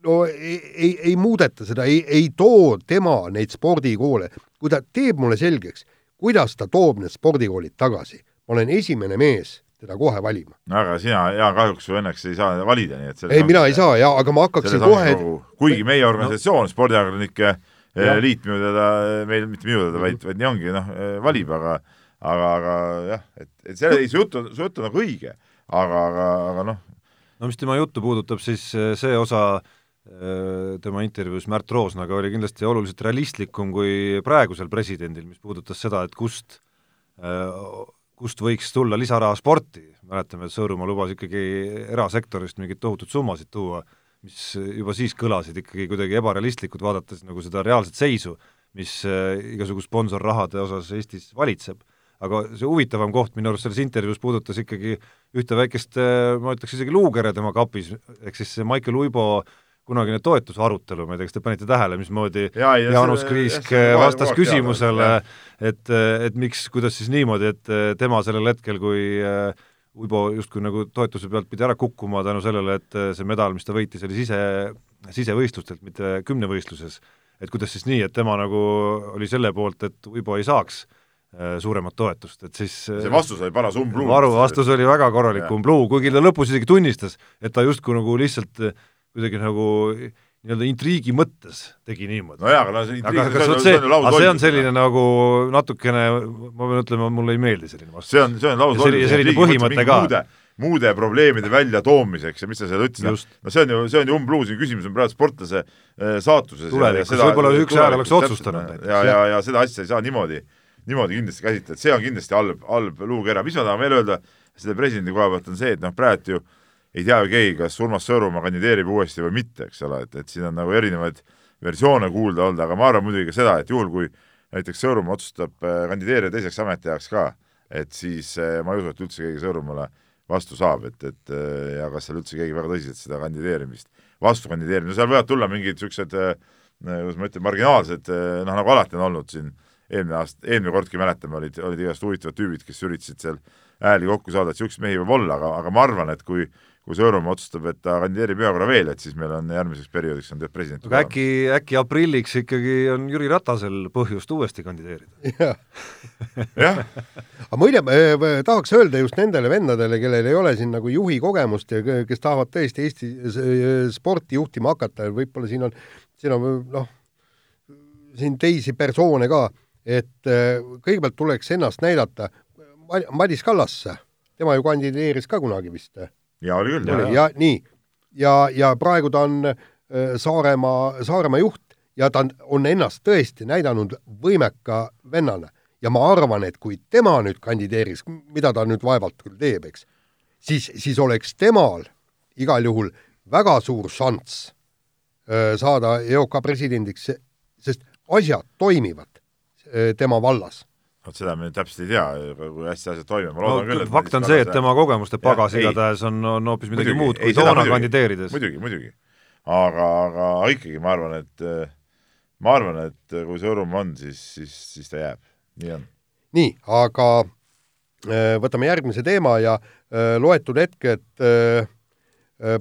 no ei, ei, ei muudeta seda, ei, ei too tema neid spordikoole, kui ta teeb mulle selgeks, kuidas ta toob need spordikoolid tagasi, ma olen esimene mees teda kohe valima. aga sina, Jaan, kahjuks ju õnneks ei saa valida, nii et ei, mina ei saa jaa, aga ma hakkaksin kohe kogu, kuigi meie organisatsioon no., Spordiajakirjanike eh, liit minu teada, meil mitte minu teada, vaid, vaid nii ongi, noh, eh, valib, aga aga, aga jah, et, et see, su jutt on, su jutt on nagu õige, aga, aga, aga noh. no mis tema juttu puudutab, siis eh, see osa Äh, tema intervjuus Märt Roosnaga oli kindlasti oluliselt realistlikum kui praegusel presidendil, mis puudutas seda, et kust, äh, kust võiks tulla lisaraha sporti, mäletame, et Sõõrumaa lubas ikkagi erasektorist mingeid tohutuid summasid tuua, mis juba siis kõlasid ikkagi kuidagi ebarealistlikud, vaadates nagu seda reaalset seisu, mis äh, igasugu sponsorrahade osas Eestis valitseb. aga see huvitavam koht minu arust selles intervjuus puudutas ikkagi ühte väikest, äh, ma ütleks isegi luukere tema kapis, ehk siis see Maicel Uibo kunagine toetusarutelu, ma ei tea, kas te panite tähele, mismoodi ja, ja Jaanus Kriisk vastas küsimusele, et, et miks, kuidas siis niimoodi, et tema sellel hetkel, kui äh, Uibo justkui nagu toetuse pealt pidi ära kukkuma tänu sellele, et äh, see medal, mis ta võitis, oli sise, sisevõistlustelt, mitte kümnevõistluses. et kuidas siis nii, et tema nagu oli selle poolt, et Uibo ei saaks äh, suuremat toetust, et siis see vastus oli paras umbluu. varu vastus oli väga korralik umbluu, kuigi ta lõpus isegi tunnistas, et ta justkui nagu lihtsalt kuidagi nagu nii-öelda intriigi mõttes tegi niimoodi. no jaa, aga no see intriig, see, see, see, see, aga see on selline nagu natukene, ma pean ütlema, mulle ei meeldi selline vastus. see on, see on lausloll. ja selline põhimõte ka. muude, muude probleemide väljatoomiseks ja mis sa seal ütlesid, no see on ju, see on ju umbluu, siin küsimus on praegu sportlase äh, saatuses. tulevikus võib-olla üks hääl oleks otsustanud. ja, ja, ja seda asja ei saa niimoodi, niimoodi kindlasti käsitleda, see on kindlasti halb, halb luukera, mis ma tahan veel öelda selle presidendi koha pealt on see, et noh, praegu ju ei tea ju keegi, kas Urmas Sõõrumaa kandideerib uuesti või mitte, eks ole, et, et siin on nagu erinevaid versioone kuulda olnud, aga ma arvan muidugi ka seda, et juhul, kui näiteks Sõõrumaa otsustab äh, kandideerida teiseks ametiajaks ka, et siis äh, ma ei usu, et üldse keegi Sõõrumaale vastu saab, et, et äh, ja kas seal üldse keegi väga tõsiselt seda kandideerimist, vastu kandideerimist, no seal võivad tulla mingid niisugused kuidas ma ütlen, marginaalsed, noh, nagu alati on olnud siin eelmine aasta, eelmine kordki mäletame, olid, olid igast huvitavad tüübid, kes üritasid seal hääli kokku saada, et niisuguseid mehi võib olla, aga, aga ma arvan, et kui kui Sõõrumaa otsustab, et ta kandideerib ühe korra veel, et siis meil on järgmiseks perioodiks on president. aga äkki, äkki aprilliks ikkagi on Jüri Ratasel põhjust uuesti kandideerida? jah. aga muide, tahaks öelda just nendele vendadele, kellel ei ole siin nagu juhi kogemust ja kes tahavad tõesti Eesti sporti juhtima hakata ja võib-olla siin on, siin on noh, siin teisi persoone ka, et äh, kõigepealt tuleks ennast näidata Madis Kallasse, tema ju kandideeris ka kunagi vist ja oli küll. oli. ja nii, ja, ja praegu ta on äh, Saaremaa, Saaremaa juht ja ta on, on ennast tõesti näidanud võimeka vennana. Ja ma arvan, et kui tema nüüd kandideeriks, mida ta nüüd vaevalt küll teeb, eks, siis, siis oleks temal igal juhul väga suur šanss äh, saada EOK presidendiks, sest asjad toimivad äh, tema vallas vot seda me täpselt ei tea, kui hästi asjad toimivad, ma loodan no, küll, et fakt on see, et tema kogemuste pagas igatahes on, on hoopis midagi muidugi, muud kui toona kandideerides. muidugi, muidugi. aga, aga ikkagi ma arvan, et ma arvan, et kui Sõõrumaa on, siis, siis, siis ta jääb, nii on. nii, aga äh, võtame järgmise teema ja äh, loetud hetked Äh,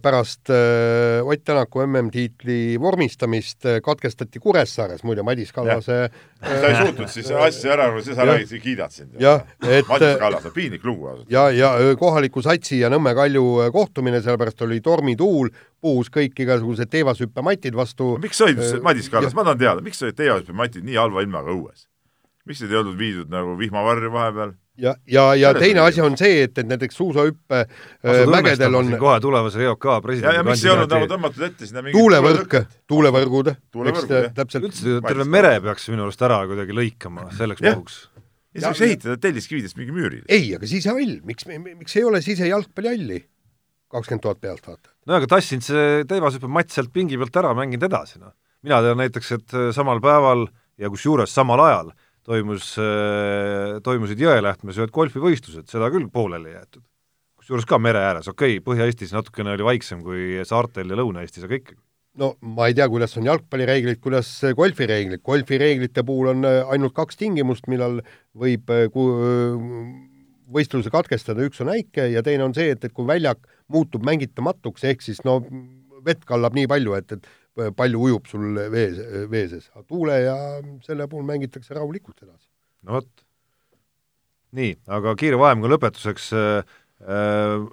pärast äh, Ott Tänaku MM-tiitli vormistamist äh, katkestati Kuressaares, muide Madis Kallase sa ei suutnud siis asja ära, siis sa räägid, kiidad sind. jah, et Madis Kallas on piinlik lugu ausalt. ja, ja kohaliku satsi ja Nõmme Kalju kohtumine, sellepärast oli tormituul, puhus kõik igasugused teevashüppematid vastu. miks olid äh, Madis Kallas, ma tahan teada, miks olid teevashüppematid nii halva ilmaga õues? Miks need ei olnud viidud nagu vihmavarju vahepeal? ja, ja, ja teine asi on see, et, et näiteks suusahüppe äh, mägedel on kohe tulevase EOK presidendi ja, ja miks ei olnud nagu tõmmatud ette sinna mingi tuulevõrk, tuulevõrgud, eks täpselt üldse terve mere peaks minu arust ära kuidagi lõikama selleks puhuks. ja siis võiks ehitada telliskividest mingi müüri. ei, aga sisehall, miks, miks ei ole sisejalgpallihalli? kakskümmend tuhat pealtvaatajat. no aga tassinud see teivashüppematt sealt pingi pealt ära, mänginud edasi, noh. mina tean näiteks, et samal päeval ja kusjuures samal ajal toimus, äh, toimusid Jõelähtmes ühed golfivõistlused, seda küll pooleli ei jäetud. kusjuures ka mere ääres, okei okay,, Põhja-Eestis natukene oli vaiksem kui saartel ja Lõuna-Eestis, aga ikkagi. no ma ei tea, kuidas on jalgpallireeglid, kuidas golfireeglid, golfireeglite puhul on äh, ainult kaks tingimust, millal võib äh, võistluse katkestada, üks on äike ja teine on see, et, et kui väljak muutub mängitamatuks, ehk siis no vett kallab nii palju, et, et palju ujub sul vees, veeses, aga tuule ja selle puhul mängitakse rahulikult edasi. no vot. nii, aga kiire vahemängu lõpetuseks äh, äh,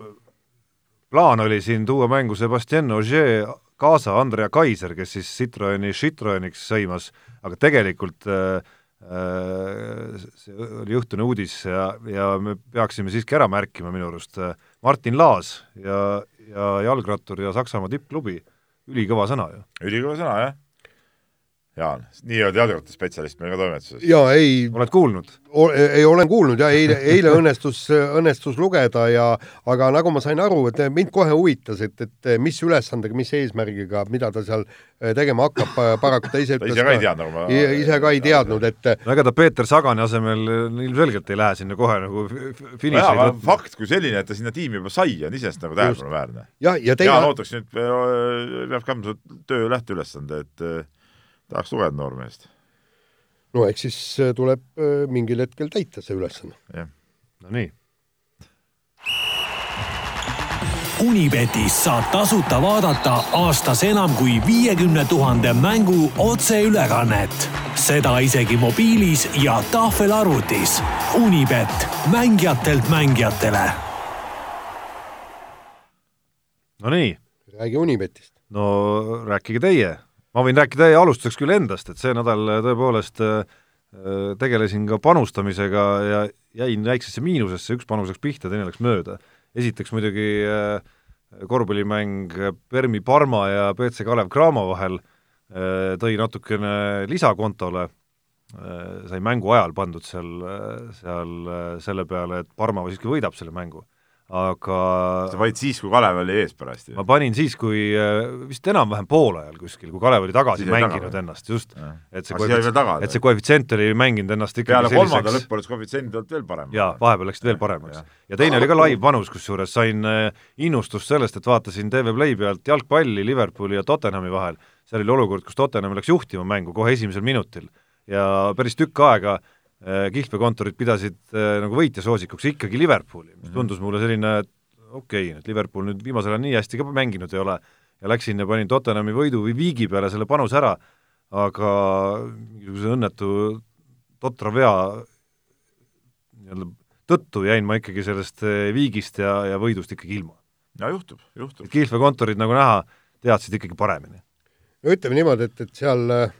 plaan oli siin tuua mängu Sebastian Ogier kaasa Andrea Kaiser, kes siis Citroeni Citroeniks sõimas, aga tegelikult äh, äh, see oli õhtune uudis ja, ja me peaksime siiski ära märkima minu arust äh, Martin Laas ja, ja jalgrattur ja Saksamaa tippklubi ülikõva sõna ju. ülikõva sõna, jah. Jaan, nii-öelda jalgrattaspetsialist meil ka toimetuses. jaa, ei oled kuulnud? ei, olen kuulnud ja eile, eile õnnestus, õnnestus lugeda ja aga nagu ma sain aru, et mind kohe huvitas, et, et mis ülesandega, mis eesmärgiga, mida ta seal eh, tegema hakkab, paraku ta ise ta ise ka ei teadnud, nagu ma ise ka ei teadnud, et no ega ta Peeter Sagani asemel ilmselgelt ei lähe sinna kohe nagu finiši no fakt kui selline, et ta sinna tiimi juba sai, on iseenesest nagu tähelepanuväärne. jah, ja teine Jaan ootaks nüüd, eh, peab kandma töö lähteülesande, et eh, tahaks lugeda noormehest no eks siis äh, tuleb äh, mingil hetkel täita see ülesanne. jah. no nii. Unibetis saab tasuta vaadata aastas enam kui viiekümne tuhande mängu otseülekannet. seda isegi mobiilis ja tahvelarvutis. Unibet, mängijatelt mängijatele. Nonii. räägi Unibetist. no rääkige teie ma võin rääkida alustuseks küll endast, et see nädal äh, tõepoolest äh, äh, tegelesin ka panustamisega ja jäin väiksesse miinusesse, üks panus läks pihta, teine läks mööda. esiteks muidugi korvpallimäng Permi Parma ja BC Kalev Cramo vahel tõi natukene lisakontole, sai mängu ajal pandud seal, seal selle peale, et Parma siiski võidab selle mängu aga sa panid siis, kui Kalev oli ees parajasti? ma panin siis, kui äh, vist enam-vähem poole ajal kuskil, kui Kalev oli tagasi mänginud taga, ennast, just. et see koefitsient, et see koefitsient oli mänginud ennast ikkagi peale kolmanda lõppu see koefitsient olnud veel parem. jaa, vahepeal läksid veel paremaks. ja teine oli ka live-panus, kusjuures sain äh, innustust sellest, et vaatasin TV Play pealt jalgpalli Liverpooli ja Tottenhami vahel, seal oli olukord, kus Tottenham läks juhtima mängu kohe esimesel minutil ja päris tükk aega Äh, kihlveokontorid pidasid äh, nagu võitjasoosikuks ikkagi Liverpooli, mis mhm. tundus mulle selline, et okei okay,, et Liverpool nüüd viimasel ajal nii hästi ka mänginud ei ole ja läksin ja panin Tottenhami võidu või viigi peale selle panuse ära, aga mingisuguse õnnetu totra vea nii-öelda tõttu jäin ma ikkagi sellest äh, viigist ja, ja võidust ikkagi ilma. no juhtub, juhtub. kihlveokontorid, nagu näha, teadsid ikkagi paremini. no ütleme niimoodi, et, et seal äh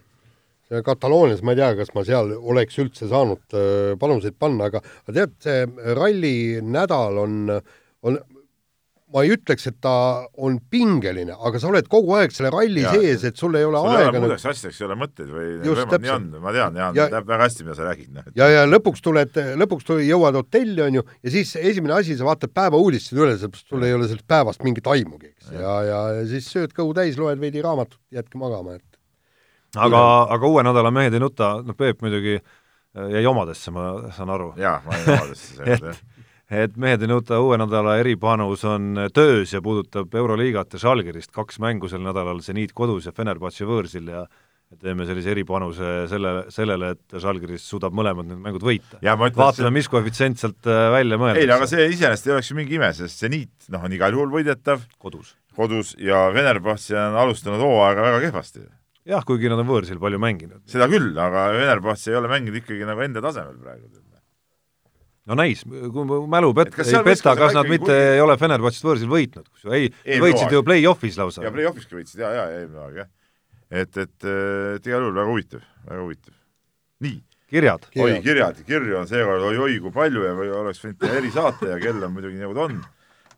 Kataloonias ma ei tea, kas ma seal oleks üldse saanud äh, panuseid panna, aga tead, see ralli nädal on, on, ma ei ütleks, et ta on pingeline, aga sa oled kogu aeg selle ralli ja, sees, et sul ei ole sul aega muudeks asjadeks ei ole mõtteid või just, nii on, ma tean, Jaan ja, teab väga hästi, mida sa räägid. Noh. ja, ja lõpuks tuled, lõpuks tuled, jõuad hotelli, on ju, ja siis esimene asi, sa vaatad päevauudised üle, sellepärast sul ei ole sellest päevast mingit aimugi, eks, ja, ja, ja, ja siis sööd kõhu täis, loed veidi raamatut, jäädki magama, et aga, aga uue nädala mehed ei nuta, noh, Peep muidugi äh, jäi omadesse, ma saan aru. jaa, ma jäin omadesse seekord, jah. et mehed ei nuta uue nädala eripanus on töös ja puudutab Euroliigat ja Žalgirist, kaks mängu sel nädalal, Zeniit kodus ja Fenerbahce võõrsil ja teeme sellise eripanuse selle, sellele, et Žalgiris suudab mõlemad need mängud võita. vaatame, mis koefitsient sealt äh, välja mõeldakse. ei, aga see iseenesest ei oleks ju mingi ime, sest Zeniit noh, on igal juhul võidetav kodus, kodus ja Fenerbahce on alustanud hooaega väga kehvasti jah, kuigi nad on võõrsil palju mänginud. seda küll, aga Venerbatsi ei ole mänginud ikkagi nagu enda tasemel praegu. no näis, kui mälu pet-, ei peta, kas nad mitte kuigi... ei ole Fenerbatsist võõrsil võitnud, kus ju ei, võitsid ju play-off'is lausa. jaa, play-off'iski võitsid, jaa, jaa, eelmine aeg, jah. et, et, et igal juhul väga huvitav, väga huvitav. nii. kirjad. oi, kirjad, kirju on seekord oi-oi kui palju ja või oleks võinud teha erisaate ja kell on muidugi nagu ta on.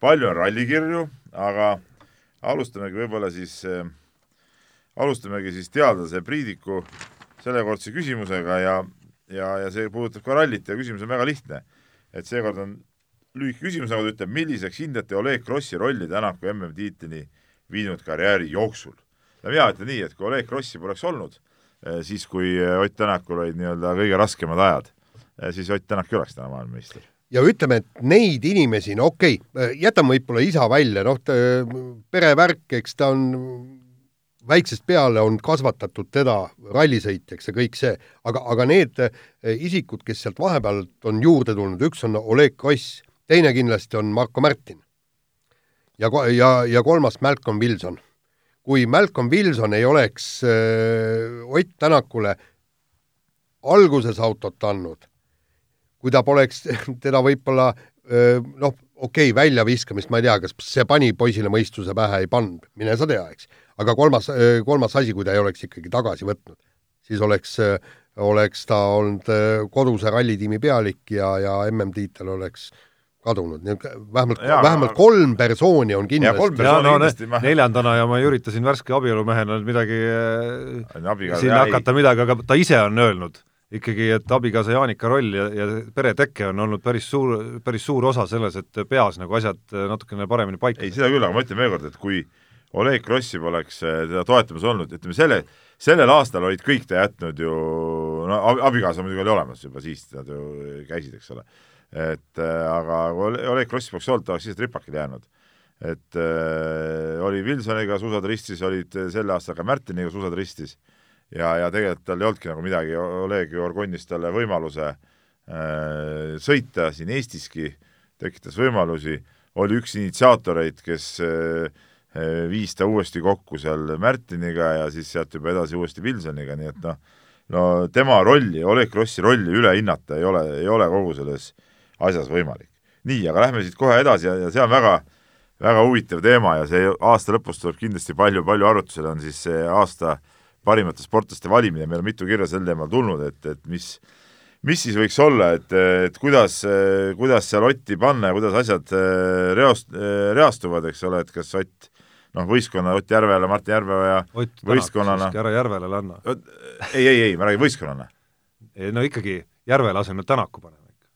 palju on rallikirju, aga alustamegi võib-olla siis äh, alustamegi siis teadlase Priidiku sellekordse küsimusega ja, ja, ja see puudutab ka rallit ja küsimus on väga lihtne. et seekord on lühike küsimus, nagu ta ütleb, milliseks hindate Oleg Krossi rolli Tänaku MM-tiitlini viinud karjääri jooksul? no mina ütlen nii, et kui Oleg Krossi poleks olnud, eh, siis kui Ott Tänakul olid nii-öelda kõige raskemad ajad, eh, siis Ott Tänak ei oleks täna maailmameister ja ütleme, et neid inimesi, no okei okay,, jätame võib-olla isa välja, noh, perevärk, eks ta on väiksest peale on kasvatatud teda rallisõitjaks ja kõik see, aga, aga need eh, isikud, kes sealt vahepealt on juurde tulnud, üks on Oleg Kross, teine kindlasti on Marko Märtin. ja, ja, ja kolmas Malcolm Wilson. kui Malcolm Wilson ei oleks äh, Ott Tänakule alguses autot andnud, kui ta poleks teda võib-olla äh, noh, okei okay,, väljaviskamist ma ei tea, kas see pani poisile mõistuse pähe, ei pannud, mine sa tea, eks aga kolmas, äh, kolmas asi, kui ta ei oleks ikkagi tagasi võtnud, siis oleks, äh, oleks ta olnud äh, koduse rallitiimi pealik ja, ja MM-tiitel oleks kadunud, vähemalt, Jaa, vähemalt aga- kolm persooni on Ja kindlasti ja no ne, kindlasti ma- neljandana ja ma ei ürita siin värske abielumehena nüüd midagi äh, abikaasa siin jah, hakata midagi, aga ta ise on öelnud ikkagi, et abikaasa Jaanika roll ja, ja pereteke on olnud päris suur, päris suur osa selles, et peas nagu asjad natukene paremini paika ei, seda küll, aga ma ütlen veel kord, et kui Oleg Krossi poleks äh, teda toetamas olnud, ütleme selle, sellel aastal olid kõik ta jätnud ju, no ab- abikaasa muidugi oli olemas juba siis, nad ju käisid, eks ole. et äh, aga kui Ole- Oleg Krossi poleks olnud, ta oleks lihtsalt ripakile jäänud. et äh, oli Wilsoniga suusad ristis, olid sel aastal ka Märtiniga suusad ristis ja, ja tegelikult tal ei olnudki nagu midagi, Oleg Orgonis talle võimaluse äh, sõita siin Eestiski, tekitas võimalusi, oli üks initsiaatoreid, kes äh, viis ta uuesti kokku seal Märtiniga ja siis sealt juba edasi uuesti Wilsoniga, nii et noh, no tema rolli, Oleg Krossi rolli üle hinnata ei ole, ei ole kogu selles asjas võimalik. nii, aga lähme siit kohe edasi ja, ja see on väga, väga huvitav teema ja see aasta lõpus tuleb kindlasti palju-palju arutlusele, on siis see aasta parimate sportlaste valimine, meil on mitu kirja sel teemal tulnud, et, et mis mis siis võiks olla, et, et kuidas, kuidas seal Otti panna ja kuidas asjad äh, reost-, reastuvad, eks ole, et kas Ott noh, võistkonna Ott Järvela, Martin Järveoja Ott võistkonnana ära Järvelale anna. ei, ei, ei, ma räägin võistkonnana. no ikkagi Järvela asemel Tänaku paneme ikka.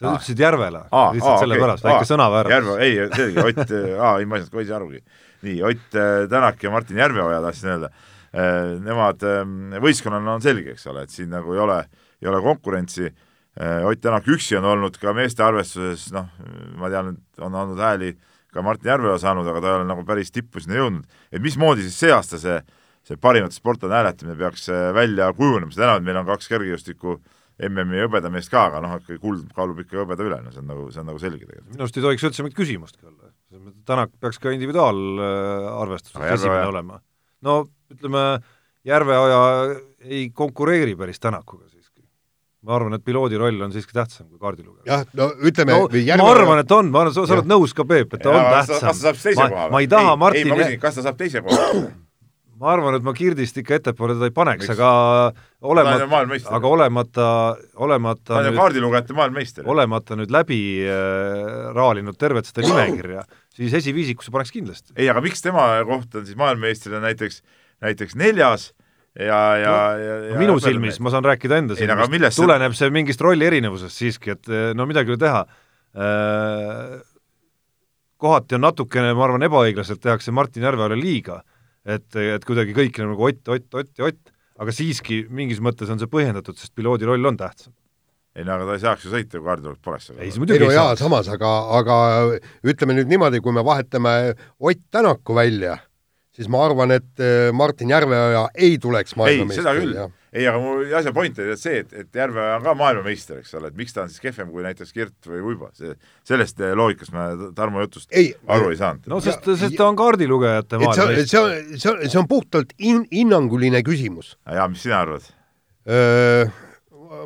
sa Aa. ütlesid Järvela, Aa, lihtsalt aa, sellepärast okay., väike sõnaväärtus. Järve, ei, selge, Ott, aa, ei, ma ei saanud kohe ise arugi. nii, Ott äh, Tänak ja Martin Järveoja tahtsin öelda. Nemad ähm, võistkonnana on selge, eks ole, et siin nagu ei ole, ei ole konkurentsi. Ott Tänak üksi on olnud ka meeste arvestuses, noh, ma tean, et on andnud hääli ka Martin Järveoja saanud, aga ta ei ole nagu päris tippu sinna jõudnud. et mismoodi siis see aasta see, see parimate sportlane hääletamine peaks äh, välja kujunema, seda enam, et meil on kaks kergejõustiku MM-i hõbedameest ka, aga noh, kuld kaalub ikka hõbeda üle, no see on nagu, see on nagu selge tegelikult. minu arust ei tohiks üldse mingit küsimustki olla. Tänak peaks ka individuaalarvestuses Järveoja? esimene olema. no ütleme, Järveoja ei konkureeri päris Tänakuga siiski. Ma arvan, et piloodi roll on siiski tähtsam kui kaardilugeja. jah, no ütleme no, Järve... ma arvan, et on, ma arvan, sa, sa oled nõus ka, Peep, et ta on kas ta tähtsam. saab teise koha ma, ma ei taha ei, Martin ei, ma küsin, kas ta saab teise koha? ma arvan, et ma Kirdist ikka ettepoole teda ei paneks, aga olemata, aga olemata, olemata ta on ju kaardilugejate maailmameister. olemata nüüd läbi äh, raalinud tervet seda nimekirja, siis esiviisikusse paneks kindlasti. ei, aga miks tema koht on siis maailmameistrina näiteks, näiteks neljas ja, ja no,, ja, ja minu silmis, ma saan rääkida enda silmist, tuleneb see mingist rolli erinevusest siiski, et eh, no midagi ei ole teha. Kohati on natukene, ma arvan, ebaõiglaselt tehakse Martin Järveoja liiga, et, et kuidagi kõik nagu Ott, Ott, Ott ja Ott, aga siiski mingis mõttes on see põhjendatud, sest piloodi roll on tähtsam. ei no aga ta ei saaks ju sõita, kui kaardilugeja poleks. ei, see ei no jaa, samas, aga, aga ütleme nüüd niimoodi, kui me vahetame Ott Tänaku välja, siis ma arvan, et eh, Martin Järveoja ei tuleks ei, seda maailmameistriks. küll. ei, aga mu asja point oli see, et, et Järveoja on ka maailmameister, eks ole, et miks ta on siis kehvem kui näiteks Kirt või Uibo, see, sellest eh, loogikast ma Tarmo jutust ei, aru ei saanud. no sest, sest ta on kaardilugejate maailmameister. see on, see on, see on puhtalt in, hinnanguline küsimus. jaa, mis sina arvad?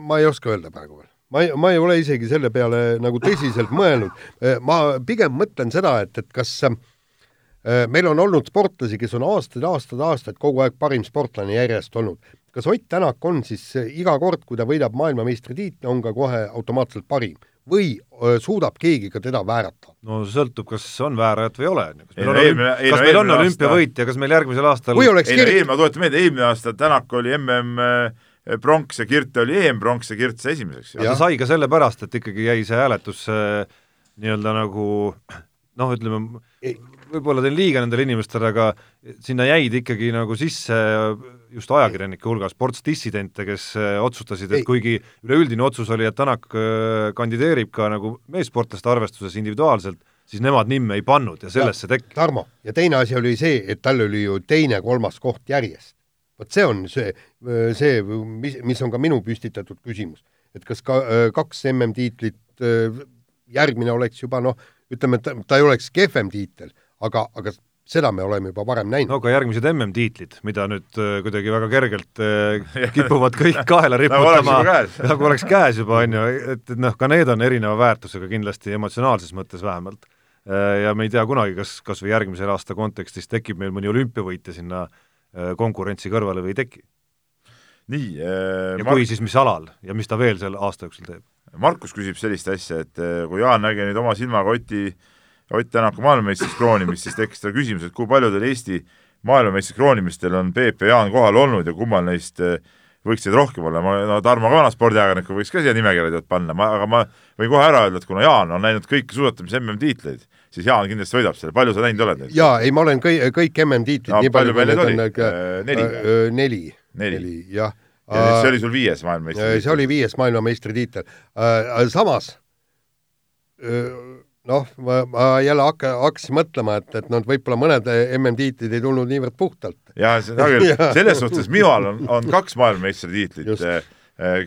ma ei oska öelda praegu veel. ma ei, ma ei ole isegi selle peale nagu tõsiselt mõelnud. ma pigem mõtlen seda, et, et kas äh, meil on olnud sportlasi, kes on aastaid, aastaid, aastaid kogu aeg parim sportlane järjest olnud. kas Ott Tänak on siis äh, iga kord, kui ta võidab maailmameistritiitli, on ka kohe automaatselt parim või öö, suudab keegi ka teda väärata? no sõltub, kas on väärajat või ei ole. kas Ei meil on, eelmine- ei kas no meil on eelmine aasta- olümpiavõit ja kas meil järgmisel aastal või oleks ei eelmine, ma tuletan meelde, eelmine aasta Tänak oli MM pronks ja Kirt oli EM-pronks ja Kirt sai esimeseks. Jah. ta sai ka sellepärast, et ikkagi jäi see hääletus äh, nii-öelda nagu noh, ütleme, Ei. Võib-olla teen liiga nendele inimestele, aga sinna jäid ikkagi nagu sisse just ajakirjanike hulgas sportsdissidente, kes äh, otsustasid, et kuigi üleüldine otsus oli, et Tänak äh, kandideerib ka nagu meessportlaste arvestuses individuaalselt, siis nemad nimme ei pannud ja sellest see tekkis. Tarmo, ja teine asi oli see, et tal oli ju teine-kolmas koht järjest. vot see on see, see, mis, mis on ka minu püstitatud küsimus. et kas ka kaks MM-tiitlit, järgmine oleks juba noh, ütleme, et ta ei oleks kehvem tiitel, aga, aga seda me oleme juba varem näinud no aga järgmised MM-tiitlid, mida nüüd äh, kuidagi väga kergelt äh, kipuvad kõik kaela Nagu oleks riputama nagu oleks käes juba, on ju, et, et noh, ka need on erineva väärtusega kindlasti emotsionaalses mõttes vähemalt. Äh, ja me ei tea kunagi, kas, kas või järgmisel aasta kontekstis tekib meil mõni olümpiavõitja sinna äh, konkurentsi kõrvale või ei teki. nii äh, ja kui, siis mis alal ja mis ta veel selle aasta jooksul teeb? Markus küsib sellist asja, et kui Jaan nägi nüüd oma silmaga Oti, Ott Tänaku maailmameistriks kroonimist, siis tekkis tal küsimus, et kui paljudel Eesti maailmameistriks kroonimistel on Peep ja Jaan kohal olnud ja kummal neist eh, võiks neid rohkem olla, ma, no Tarmo ka vana spordiajakirjanikku võiks ka siia nimekirja panna, ma, aga ma võin kohe ära öelda, et kuna Jaan on näinud kõiki suusatamise MM-tiitleid, siis Jaan kindlasti võidab selle, palju sa näinud oled neid? jaa, ei ma olen kõik, kõik MM-tiitlid No nii palju kui neid on Äh, neli või? Äh, neli. Neli. jah. ja nüüd see oli sul viies maailmameistritiitel? see oli viies maailmameistritiitel. samas noh, ma, ma jälle hakka, hakkasin mõtlema, et, et noh, võib-olla mõned MM-tiitlid ei tulnud niivõrd puhtalt. jah, seda küll, selles suhtes minul on, on kaks maailmameistritiitlit, Just.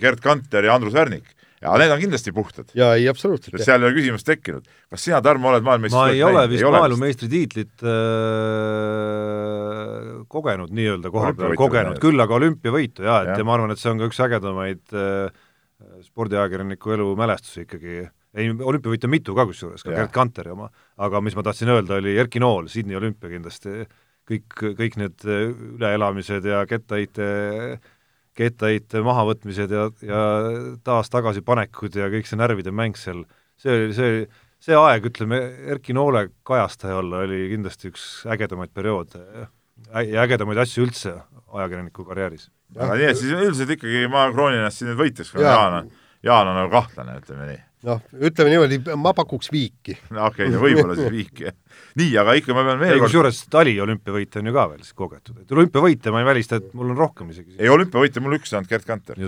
Gerd Kanter ja Andrus Värnik. ja need on kindlasti puhtad, jaa, ei absoluutselt. seal ei ole küsimust tekkinud. kas sina, Tarmo, oled maailmameistriks ma ei ole vist maailmameistritiitlit äh, kogenud nii-öelda koha peal, kogenud küll, aga olümpiavõitu jaa, et Jah. ja ma arvan, et see on ka üks ägedamaid äh, spordiajakirjaniku elu mälestusi ikkagi. Ei, olümpiavõite on mitu ka kusjuures, ka. Gerd Kanteri oma, aga mis ma tahtsin öelda, oli Erki Nool, Sydney olümpia kindlasti, kõik, kõik need äh, üleelamised ja kettaheite kettaheite mahavõtmised ja, ja taas tagaspanekud ja kõik see närvide mäng seal, see oli, see, see aeg, ütleme, Erki Noole kajastaja olla oli kindlasti üks ägedamaid perioode ja ägedamaid asju üldse ajakirjaniku karjääris. aga nii, et siis üldiselt ikkagi ma kroonin ennast siin nüüd võitjaks. Jaan on, Jaan on nagu kahtlane, ütleme nii. Noh, ütleme niimoodi, ma pakuks viiki. no okei okay,, võib-olla siis viik, jah. nii, aga ikka ma pean veel kord kusjuures Tali olümpiavõite on ju ka veel siis kogetud, et olümpiavõite ma ei välista, et mul on rohkem isegi. ei, olümpiavõitja mul üks saanud, Gerd Kanter.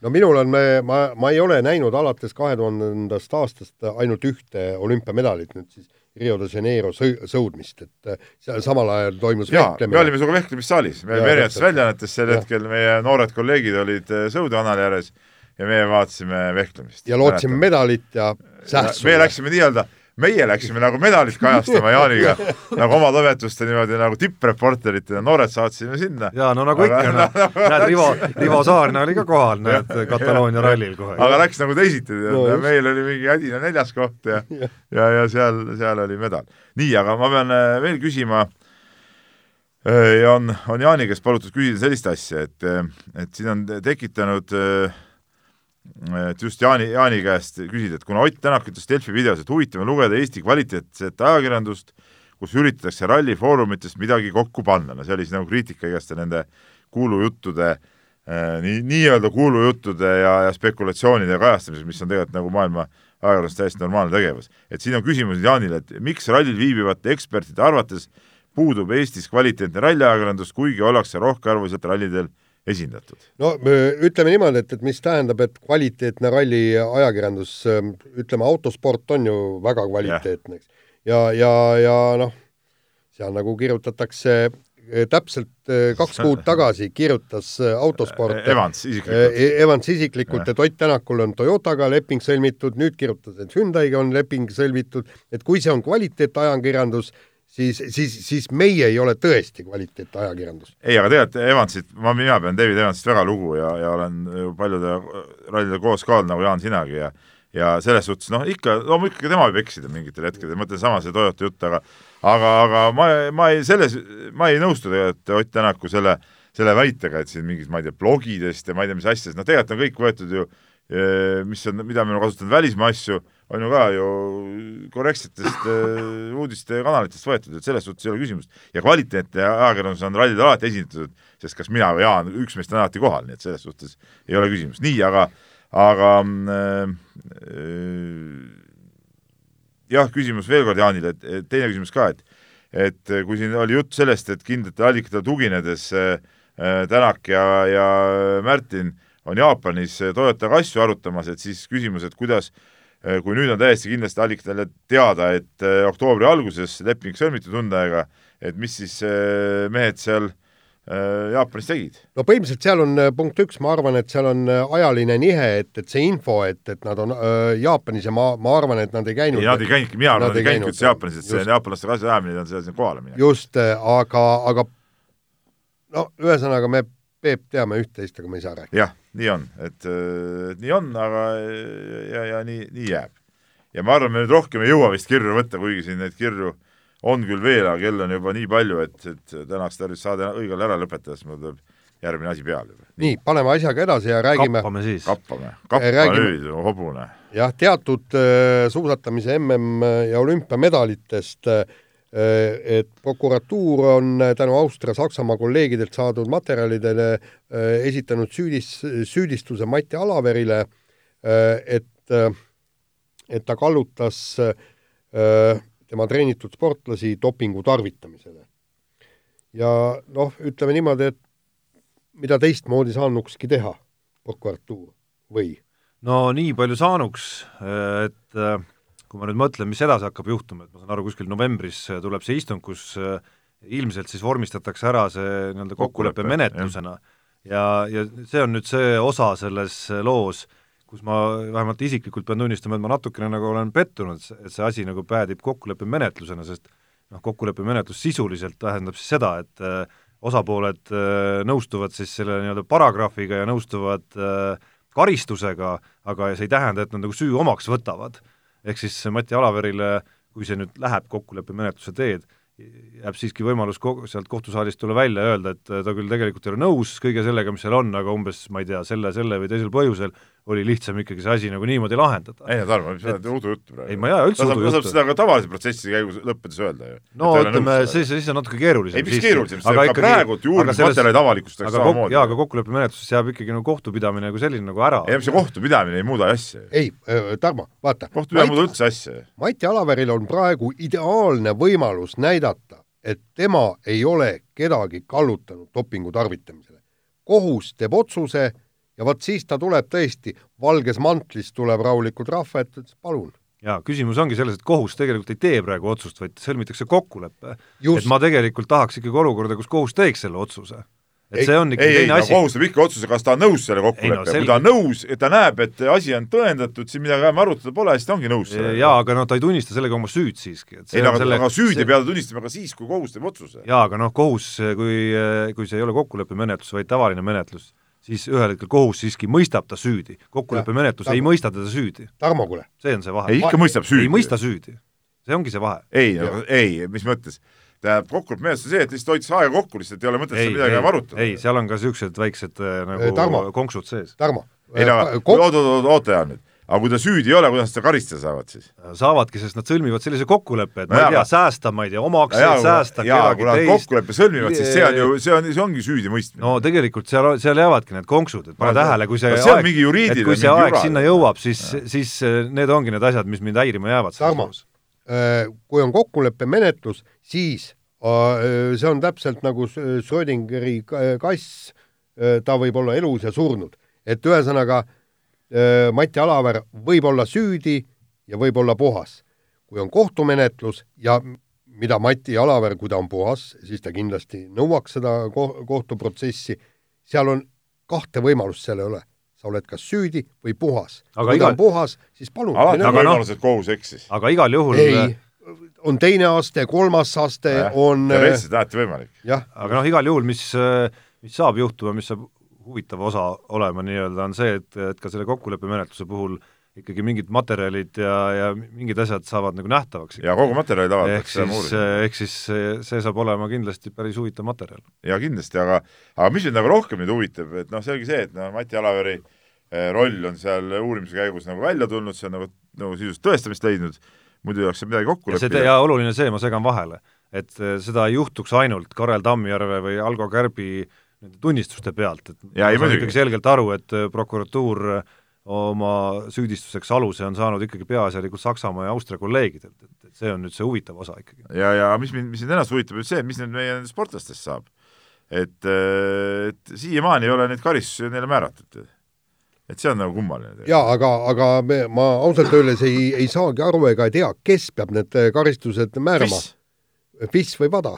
no minul on, ma, ma ei ole näinud alates kahe tuhandendast aastast ainult ühte olümpiamedalit nüüd siis Rio de Janeiro sõu-, sõudmist, et äh, seal samal ajal toimus jaa, me olime sinuga vehklemissaalis, me olime erinevates väljaannetes, sel Jah. hetkel meie noored kolleegid olid eh, sõudekanali ääres ja meie vaatasime vehklemist. ja lootsime medalit ja sähsu. me läksime nii-öelda, meie läksime nagu medalit kajastama Jaaniga, nagu oma toimetuste niimoodi nagu tippreporteritena, noored saatsime sinna. jaa, no nagu ikka, noh, näed, Rivo, Rivo Saarna oli ka kohal, näed, Kataloonia rallil kohe. aga läks nagu teisiti No no,, meil oli mingi hädine neljas koht ja ja, ja seal, seal oli medal. nii, aga ma pean äh, veel küsima äh, ja on, on Jaani käest palutud küsida sellist asja, et, äh, et siin on tekitanud äh, et just Jaani, Jaani käest küsida, et kuna Ott Tänak ütles Delfi videos, et huvitav on lugeda Eesti kvaliteetset ajakirjandust, kus üritatakse rallifoorumitest midagi kokku panna, no see oli siis nagu kriitika igaste nende kuulujuttude äh, nii, nii-öelda kuulujuttude ja, ja spekulatsioonide kajastamises, mis on tegelikult nagu maailma ajakirjanduses täiesti normaalne tegevus. et siin on küsimus Jaanile, et miks rallil viibivate ekspertide arvates puudub Eestis kvaliteetne ralliajakirjandus, kuigi ollakse rohkearvuliselt rallidel esindatud? no me ütleme niimoodi, et, et mis tähendab, et kvaliteetne ralli ajakirjandus, ütleme, autosport on ju väga kvaliteetne, eks. ja, ja, ja noh, seal nagu kirjutatakse eh, täpselt eh, kaks kuud tagasi kirjutas eh, autosport Evans isiklikult. Eh, Evans isiklikult, et Ott Tänakul on Toyotaga leping sõlmitud, nüüd kirjutas, et Hyundai'ga on leping sõlmitud, et kui see on kvaliteetajakirjandus, siis, siis, siis meie ei ole tõesti kvaliteetajakirjandus. ei, aga tegelikult Evansit, ma, mina pean David Evansist väga lugu ja, ja olen ju paljude rallidel koos ka olnud, nagu Jaan sinagi ja ja selles suhtes noh, ikka, loomulikult ka tema võib eksida mingitel hetkedel, ma mõtlen sama see Toyota jutt, aga aga, aga ma, ma ei, selles, ma ei nõustu tegelikult Ott Tänaku selle, selle väitega, et siin mingid, ma ei tea, blogidest ja ma ei tea, mis asjadest, no tegelikult on kõik võetud ju mis on, mida me oleme kasutanud välismaa asju, on ju ka ju korrektsetest äh, uudistekanalitest võetud, et selles suhtes ei ole küsimust. ja kvaliteetne ajakirjandus on rallidel alati esindatud, sest kas mina või Jaan, üks meist on alati kohal, nii et selles suhtes ei ole küsimust. nii, aga, aga äh, jah, küsimus veel kord Jaanile, et, teine küsimus ka, et et kui siin oli jutt sellest, et kindlatele allikatele tuginedes äh, Tänak ja, ja Märtin on Jaapanis Toyotaga asju arutamas, et siis küsimus, et kuidas äh, kui nüüd on täiesti kindlasti allikatele teada, et äh, oktoobri alguses leping sõlmiti Hyundai'ga, et mis siis äh, mehed seal äh, Jaapanis tegid? no põhimõtteliselt seal on äh, punkt üks, ma arvan, et seal on äh, ajaline nihe, et, et see info, et, et nad on äh, Jaapanis ja ma, ma arvan, et nad ei käinud nad ei käinudki, mina arvan, Nad ei käinudki käinud üldse Jaapanis, et see jaapanlastega asja ajamine on seal sinna kohale minek. just, aga, aga no ühesõnaga me, Peep, teame üht-teist, aga me ei saa rääkida. Nii on, et, nii on, aga ja, ja nii, nii jääb. ja ma arvan, me nüüd rohkem ei jõua vist kirju võtta, kuigi siin neid kirju on küll veel, aga kell on juba nii palju, et, et tänaks tarvis saade õigel ära lõpetada, siis mul tuleb järgmine asi peale juba. nii, paneme asjaga edasi ja räägime kappame siis. kappame, kappame Räägime. nüüd, hobune. jah, teatud äh, suusatamise MM ja olümpiamedalitest äh, et prokuratuur on äh, tänu Austria-Saksamaa kolleegidelt saadud materjalidele äh, esitanud süüdis, süüdistuse Mati Alaverile, et, et ta kallutas tema treenitud sportlasi dopingu tarvitamisele. ja noh, ütleme niimoodi, et mida teistmoodi saanukski teha prokuratuur või? no nii palju saanuks, et äh, kui ma nüüd mõtlen, mis edasi hakkab juhtuma, et ma saan aru, kuskil novembris tuleb see istung, kus äh, ilmselt siis vormistatakse ära see nii-öelda kokkulepe menetlusena ja, ja see on nüüd see osa selles loos, kus ma vähemalt isiklikult pean tunnistama, et ma natukene nagu olen pettunud, et see asi nagu päädib kokkuleppe menetlusena, sest noh, kokkuleppe menetlus sisuliselt tähendab siis seda, et äh, osapooled äh, nõustuvad siis selle nii-öelda paragrahviga ja nõustuvad äh, karistusega, aga see ei tähenda, et nad nagu süü omaks võtavad. Ehk siis Mati Alaverile, kui see nüüd läheb kokkuleppemenetluse teed, jääb siiski võimalus ko-, sealt kohtusaalist tulla välja ja öelda, et ta küll tegelikult ei ole nõus kõige sellega, mis seal on, aga umbes ma ei tea, selle, selle või teisel põhjusel oli lihtsam ikkagi see asi nagu niimoodi lahendada. ei no Tarmo, sa oled udujuttu praegu. ei, ma ei aja üldse udujuttu. ta saab seda ka tavalise protsessi käigus lõppedes öelda ju. no ütleme, siis, siis on natuke keerulisem. ei, mis keerulisem, see ka praegu juurdlusmaterjalid avalikustatakse samamoodi. jaa, aga kokkuleppemenetluses jääb ikkagi nagu kohtupidamine kui selline nagu ära. ei, see kohtupidamine ei muuda asja. ei, Tarmo, vaata. kohtupidamine ei muuda üldse asja. Mati Alaveril on praegu ideaalne võimalus näidata, et tema ei ole kedagi kallutanud dopingu tarvitamisele. kohus teeb otsuse ja vot siis ta tuleb tõesti, valges mantlis tuleb rahulikult rahva ette, ütles palun. jaa, küsimus ongi selles, et kohus tegelikult ei tee praegu otsust, vaid sõlmitakse kokkulepe. et ma tegelikult tahaks ikkagi olukorda, kus kohus teeks selle otsuse et see on ikka ei, teine ei, asi. kohus teeb ikka otsuse, kas ta on nõus selle kokkuleppega no,, kui ta on nõus, et ta näeb, et asi on tõendatud, siis midagi enam arutada pole, siis ta ongi nõus sellega. jaa, aga noh, ta ei tunnista sellega oma süüd siiski. ei no aga, selle, aga süüdi see... peab ta tunnistama ka siis, kui kohus teeb otsuse. jaa, aga noh, kohus, kui, kui see ei ole kokkuleppemenetlus, vaid tavaline menetlus, siis ühel hetkel kohus siiski mõistab ta süüdi. kokkuleppemenetlus ei mõista teda süüdi. Tarmo, kuule. see on see vahe. ei, ikka mõistab süüdi. ei mõista süüdi. see ongi see vahe. ei, ei, mis mõttes tähendab, kokkuleppe menetlus on see, et lihtsalt hoitakse aega kokku, lihtsalt ei ole mõtet seal midagi enam arutada. ei, seal on ka niisugused väiksed nagu Tarmo, konksud sees. Tarmo. ei no oot-, oot-, oota hea nüüd. Aga kui ta süüdi ei ole, kuidas seda karistada saavad siis? saavadki, sest nad sõlmivad sellise kokkuleppe, et no ma ei tea, säästa, ma ei tea, omakseid säästa jaa, kui nad kokkuleppe sõlmivad, siis see on ju, see on, see ongi süüdimõistmine. no tegelikult seal, seal jäävadki need konksud, et pane tähele, kui see, see aeg, et kui see aeg sinna jõuab, siis, siis need ongi need asjad, mis mind häirima jäävad. Tarmo, kui on kokkuleppemenetlus, siis see on täpselt nagu Schrödingeri kass, ta võib olla elus ja surnud. et ühesõnaga, Mati Alaver võib olla süüdi ja võib olla puhas. kui on kohtumenetlus ja mida Mati Alaver, kui ta on puhas, siis ta kindlasti nõuaks seda ko kohtuprotsessi, seal on kahte võimalust selle üle. sa oled kas süüdi või puhas. kui igal... ta on puhas, siis palun. alati on võimalus, et kohus eksis. aga igal juhul ei, on teine aste, kolmas aste ja, on teoreetiliselt alati võimalik. aga noh, igal juhul, mis, mis saab juhtuma, mis saab huvitav osa olema nii-öelda, on see, et, et ka selle kokkuleppemenetluse puhul ikkagi mingid materjalid ja, ja mingid asjad saavad nagu nähtavaks. ja kogu materjalid avaldatakse. siis, ehk siis see, see saab olema kindlasti päris huvitav materjal. jaa, kindlasti, aga aga mis mind nagu rohkem nüüd huvitab, et noh, selge see, et noh, Mati Alaveri roll on seal uurimise käigus nagu välja tulnud, see on nagu, nagu sisuliselt tõestamist leidnud, muidu ei oleks seal midagi kokku leppida. ja oluline see, ma segan vahele, et seda ei juhtuks ainult Karel Tammjärve või Algo Kärbi nende tunnistuste pealt, et ja, ma saan ikkagi selgelt aru, et prokuratuur oma süüdistuseks aluse on saanud ikkagi peaasjalikult Saksamaa ja Austria kolleegidelt, et, et see on nüüd see huvitav osa ikkagi. ja, ja mis mind, mis mind ennast huvitab, on see, mis nüüd meie sportlastest saab. et, et siiamaani ei ole neid karistusi neile määratud et see on nagu kummaline. jaa, aga, aga me, ma ausalt öeldes ei, ei saagi aru ega ei tea, kes peab need karistused määrama. FIS või WADA?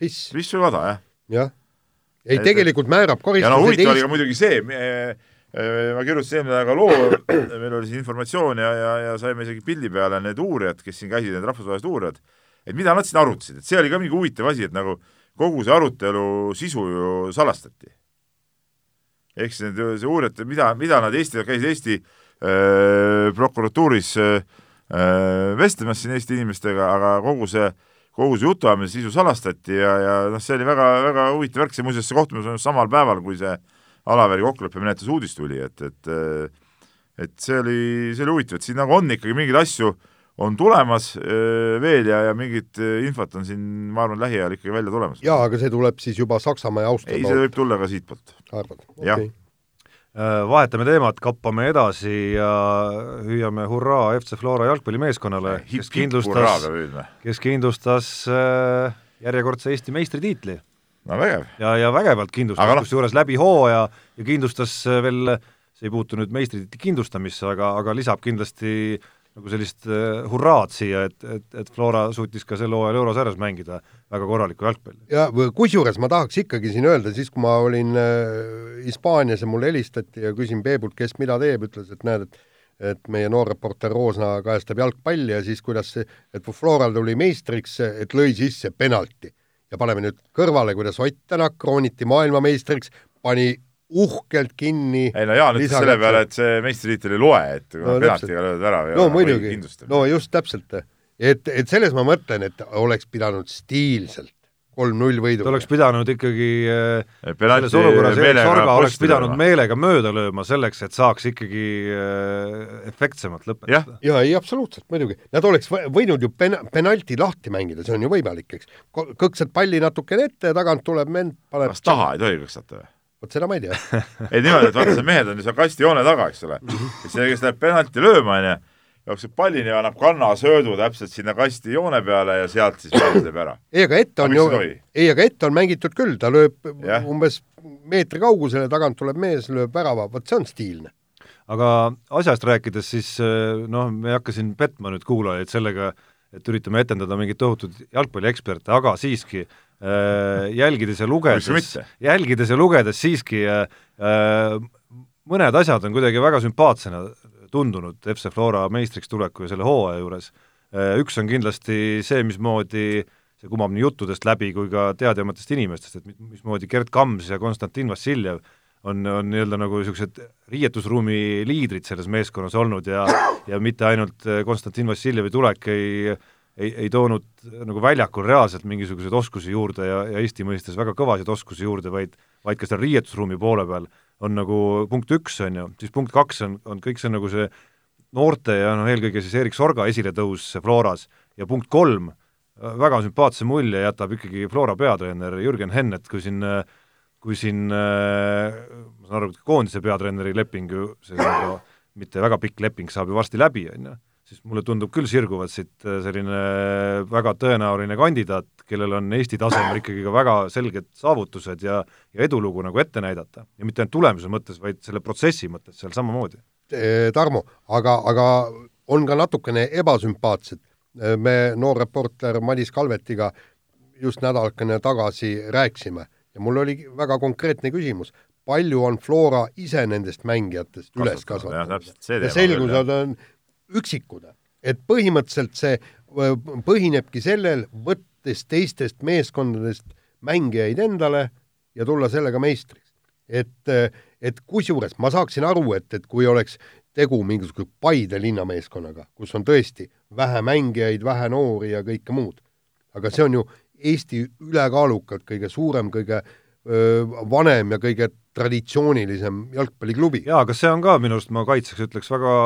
FIS. FIS või WADA, jah. jah. Ei, tegelikult määrab karistused ja no huvitav oli ka muidugi see, ma kirjutasin eelmine nädal loo, meil oli siin informatsioon ja, ja, ja saime isegi pildi peale need uurijad, kes siin käisid, need rahvusvahelised uurijad, et mida nad siin arutasid, et see oli ka mingi huvitav asi, et nagu kogu see arutelu sisu ju salastati. Ehk siis need, see uurijad, mida, mida nad Eesti, käis Eesti äh, prokuratuuris äh, vestlemas siin Eesti inimestega, aga kogu see, kogu see jutuajamise sisu salastati ja, ja noh, see oli väga, väga huvitav värk, see muuseas, see kohtumine toimus samal päeval, kui see Alaveri kokkuleppemenetluse uudis tuli, et, et et see oli, see oli huvitav, et siin nagu on ikkagi mingeid asju, on tulemas veel ja, ja mingit infot on siin, ma arvan, lähiajal ikkagi välja tulemas. jaa, aga see tuleb siis juba Saksamaa ja Austria ei, see võib tulla ka siitpoolt. arvad? jah okei. Äh, vahetame teemat, kappame edasi ja hüüame hurraa FC Flora jalgpallimeeskonnale, kes kindlustas, kes kindlustas äh, järjekordse Eesti meistritiitli. no vägev. ja, ja vägevalt kindlustas, noh- kusjuures läbi hooaja ja kindlustas äh, veel, see ei puutu nüüd meistritiitli kindlustamisse, aga, aga lisab kindlasti nagu sellist äh, hurraad siia, et, et, et Flora suutis ka sel hooajal eurosarjas mängida väga korralikku jalgpalli. ja kusjuures ma tahaks ikkagi siin öelda, siis kui ma olin äh, Hispaanias ja mulle helistati ja küsin Peebult, kes mida teeb, ütles, et näed, et et meie noor reporter Roosna kajastab jalgpalli ja siis kuidas see, et kui Floral tuli meistriks, et lõi sisse penalti. ja paneme nüüd kõrvale, kuidas Ott Tänak krooniti maailmameistriks, pani uhkelt kinni ei no Jaan ütles selle peale, et see meistritiitel ei loe, et No penaltiga lööd ära. no muidugi, no just täpselt. et, et selles ma mõtlen, et oleks pidanud stiilselt kolm-null võidu. ta oleks pidanud ikkagi äh, penalti selles olukorras Erik meelega Sorga oleks pidanud lööma. meelega mööda lööma selleks, et saaks ikkagi äh, efektsemalt lõpetada. jaa, ei absoluutselt, muidugi. Nad oleks võ- võinud ju pen-, penalti lahti mängida, see on ju võimalik, eks. kõksad palli natukene ette ja tagant tuleb vend, paneb kas taha ei tohi kõksata või? Vot seda ma ei tea. ei niimoodi, et vaata, see mehed on ju seal kastijoone taga, eks ole. ja see, kes läheb penalti lööma, onju, jookseb pallini ja annab kannasöödu täpselt sinna kastijoone peale ja sealt siis pall teeb ära. ei, aga ette on ju ei aga ette on mängitud küll, ta lööb Jah. umbes meetri kaugusele, tagant tuleb mees, lööb värava, vot see on stiilne. aga asjast rääkides, siis äh, noh, me ei hakka siin petma nüüd kuulajaid sellega, et üritame etendada mingit tohutut jalgpallieksperte, aga siiski äh, jälgides ja lugedes jälgides ja lugedes siiski äh, äh, mõned asjad on kuidagi väga sümpaatsena tundunud FC Flora meistriks tuleku ja selle hooaja juures. Üks on kindlasti see, mismoodi see kumab nii juttudest läbi kui ka teadjamatest inimestest, et mis- mismoodi Gerd Kams ja Konstantin Vassiljev on, on nii-öelda nagu niisugused riietusruumi liidrid selles meeskonnas olnud ja ja mitte ainult äh, Konstantin Vassiljevi tulek ei ei, ei toonud nagu väljakul reaalselt mingisuguseid oskusi juurde ja, ja Eesti mõistes väga kõvasid oskusi juurde, vaid vaid ka seal riietusruumi poole peal on nagu punkt üks, on ju, siis punkt kaks on, on kõik see nagu see noorte ja noh, eelkõige siis Erik Sorga esiletõus Floras ja punkt kolm, väga sümpaatse mulje jätab ikkagi Flora peatreener Jürgen Henn, et kui siin kui siin äh, ma saan aru, et koondise peatreeneri leping ju, see nagu mitte väga pikk leping saab ju varsti läbi, on ju, siis mulle tundub küll sirguvat siit äh, selline väga tõenäoline kandidaat, kellel on Eesti tasemel ikkagi ka väga selged saavutused ja ja edulugu nagu ette näidata. ja mitte ainult tulemuse mõttes, vaid selle protsessi mõttes seal samamoodi. Tarmo, aga, aga on ka natukene ebasümpaatsed. me noor reporter Madis Kalvetiga just nädalakene tagasi rääkisime ja mul oli väga konkreetne küsimus, palju on Flora ise nendest mängijatest üles Kasvatanud, ja selgus, et on üksikud. et põhimõtteliselt see põhinebki sellel, võttes teistest meeskondadest mängijaid endale ja tulla sellega meistriks. et, et kusjuures ma saaksin aru, et, et kui oleks tegu mingisuguse Paide linnameeskonnaga, kus on tõesti vähe mängijaid, vähe noori ja kõike muud. aga see on ju Eesti ülekaalukalt kõige suurem, kõige öö, vanem ja kõige traditsioonilisem jalgpalliklubi. jaa, aga see on ka minu arust, ma kaitseks ütleks, väga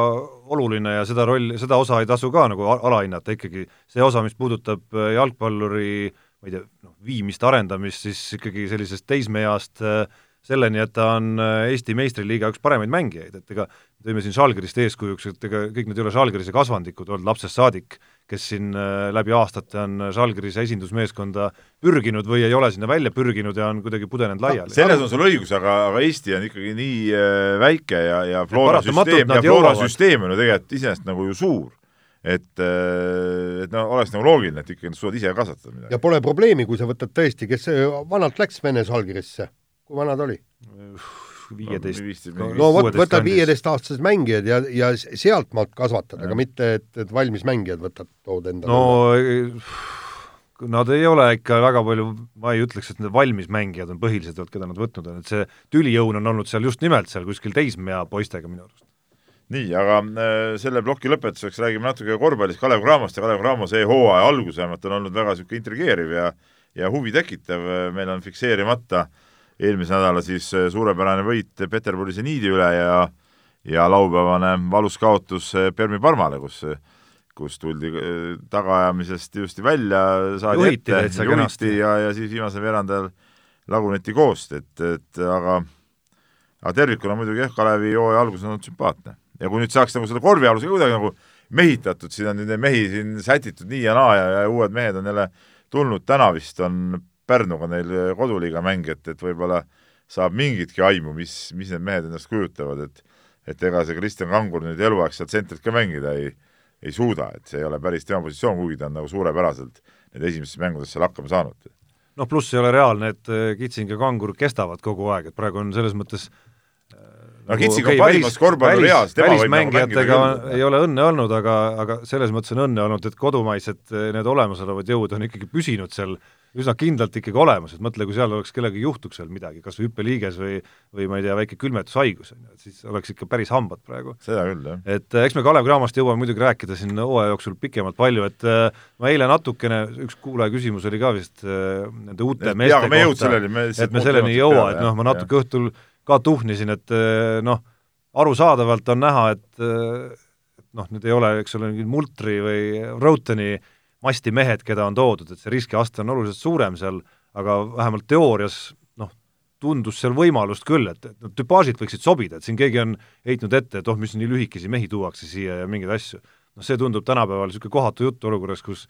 oluline ja seda rolli, seda osa ei tasu ka nagu al- alahinnata ikkagi. see osa, mis puudutab äh, jalgpalluri ma ei tea, noh, viimist, arendamist, siis ikkagi sellisest teismeeast äh, selleni, et ta on äh, Eesti meistriliiga üks paremaid mängijaid, et ega tõime siin Žalgirist eeskujuks, et ega kõik need ei ole Žalgirise kasvandikud olnud lapsest saadik, kes siin äh, läbi aastate on Žalgirise esindusmeeskonda pürginud või ei ole sinna välja pürginud ja on kuidagi pudenenud laiali. selles on sul õigus, aga, aga Eesti on ikkagi nii äh, väike ja, ja Flora süsteem ja Flora süsteem on ju tegelikult iseenesest nagu ju suur. et, äh, et no oleks nagu loogiline, et ikkagi nad suudavad ise kasvatada midagi. ja pole probleemi, kui sa võtad tõesti, kes vanalt läks Vene Žalgirisse, kui vana ta oli? Viieteist no vot, 16 võtad viieteistaastased mängijad ja, ja sealtmaalt kasvatad, aga mitte, et, et valmis mängijad võtad, tood endale. no nad ei ole ikka väga palju, ma ei ütleks, et need valmis mängijad on põhiliselt olnud, keda nad võtnud on, et see tüliõun on olnud seal just nimelt seal kuskil teismea poistega minu arust. nii, aga äh, selle ploki lõpetuseks räägime natuke korvpallist, Kalev Cramost ja Kalev Cramo see hooaja algus vähemalt on olnud väga niisugune intrigeeriv ja ja huvi tekitav, meil on fikseerimata eelmise nädala siis äh, suurepärane võit Peterburi seniidi üle ja ja laupäevane valus kaotus äh, Permi Parmale, kus kus tuldi tagaajamisest ilusti välja, saadi juhiti ette, juhiti ja, ja siis viimasel veerandajal laguneti koost, et, et aga aga tervikuna muidugi jah, Kalevi hooaja algus on olnud sümpaatne. Ja kui nüüd saaks nagu selle korvialusega kuidagi nagu mehitatud, siin on nüüd neid mehi siin sätitud nii ja naa ja, ja uued mehed on jälle tulnud, täna vist on Pärnuga neil koduliiga mäng, et, et võib-olla saab mingitki aimu, mis, mis need mehed endast kujutavad, et et ega see Kristjan Kangur nüüd eluaeg seal tsentrit ka mängida ei, ei suuda, et see ei ole päris tema positsioon, kuigi ta on nagu suurepäraselt need esimestes mängudes seal hakkama saanud. noh, pluss ei ole reaalne, et Kitsing ja Kangur kestavad kogu aeg, et praegu on selles mõttes äh, no Kitsing on parimas korvpallireas, tema võib nagu mängida küll. ei ole õnne olnud, aga, aga selles mõttes on õnne olnud, et kodumaised eh, need olemasolevad jõud on ikkagi püsinud seal üsna kindlalt ikkagi olemas, et mõtle, kui seal oleks kellelgi juhtuks seal midagi, kas või hüppeliiges või või ma ei tea, väike külmetushaigus, on ju, et siis oleks ikka päris hambad praegu. seda küll, jah. et eh, eks me Kalev Cramost jõuame muidugi rääkida siin hooaja jooksul pikemalt palju, et eh, ma eile natukene, üks kuulaja küsimus oli ka vist nende uute meeste kohta, et me selleni ei jõua, et noh, ma natuke ja. õhtul ka tuhnisin, et noh, arusaadavalt on näha, et noh, need ei ole, eks ole, mingid Multri või Roteni mastimehed, keda on toodud, et see riskiaste on oluliselt suurem seal, aga vähemalt teoorias noh, tundus seal võimalust küll, et, et need tüpaažid võiksid sobida, et siin keegi on heitnud ette, et oh, mis nii lühikesi mehi tuuakse siia ja mingeid asju. noh, see tundub tänapäeval niisugune kohatu jutt olukorras, kus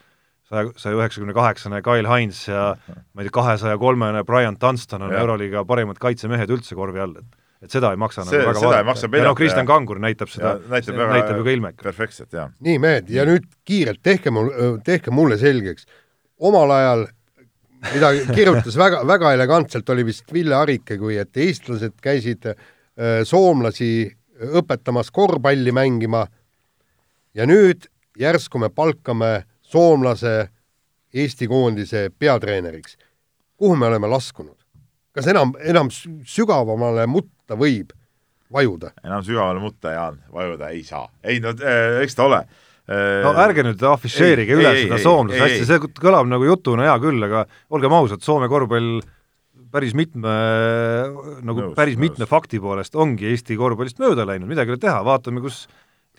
saja, saja üheksakümne kaheksane Kyle Hines ja ma ei tea, kahesaja kolmene Brian Dunston on Euroliiga parimad kaitsemehed üldse korvi all, et et seda ei maksa see, nagu väga vaadata. ja no Kristjan Kangur näitab seda, näitab, väga, näitab ju ka ilmekalt. perfektselt, jaa. nii, mehed, ja nüüd kiirelt, tehke mul, tehke mulle selgeks, omal ajal mida kirjutas väga, väga elegantselt, oli vist Ville Arike, kui et eestlased käisid soomlasi õpetamas korvpalli mängima ja nüüd järsku me palkame soomlase Eesti koondise peatreeneriks. kuhu me oleme laskunud? kas enam, enam sügavamale mutta võib vajuda? enam sügavale mutta, Jaan, vajuda ei saa. ei no äh, eks ta ole äh, no ärge nüüd afišeerige üle ei, seda soomlase asja, see kõlab nagu jutuna hea küll, aga olgem ausad, Soome korvpall päris mitme, nagu nõus, päris nõus. mitme fakti poolest ongi Eesti korvpallist mööda läinud, midagi ei ole teha, vaatame, kus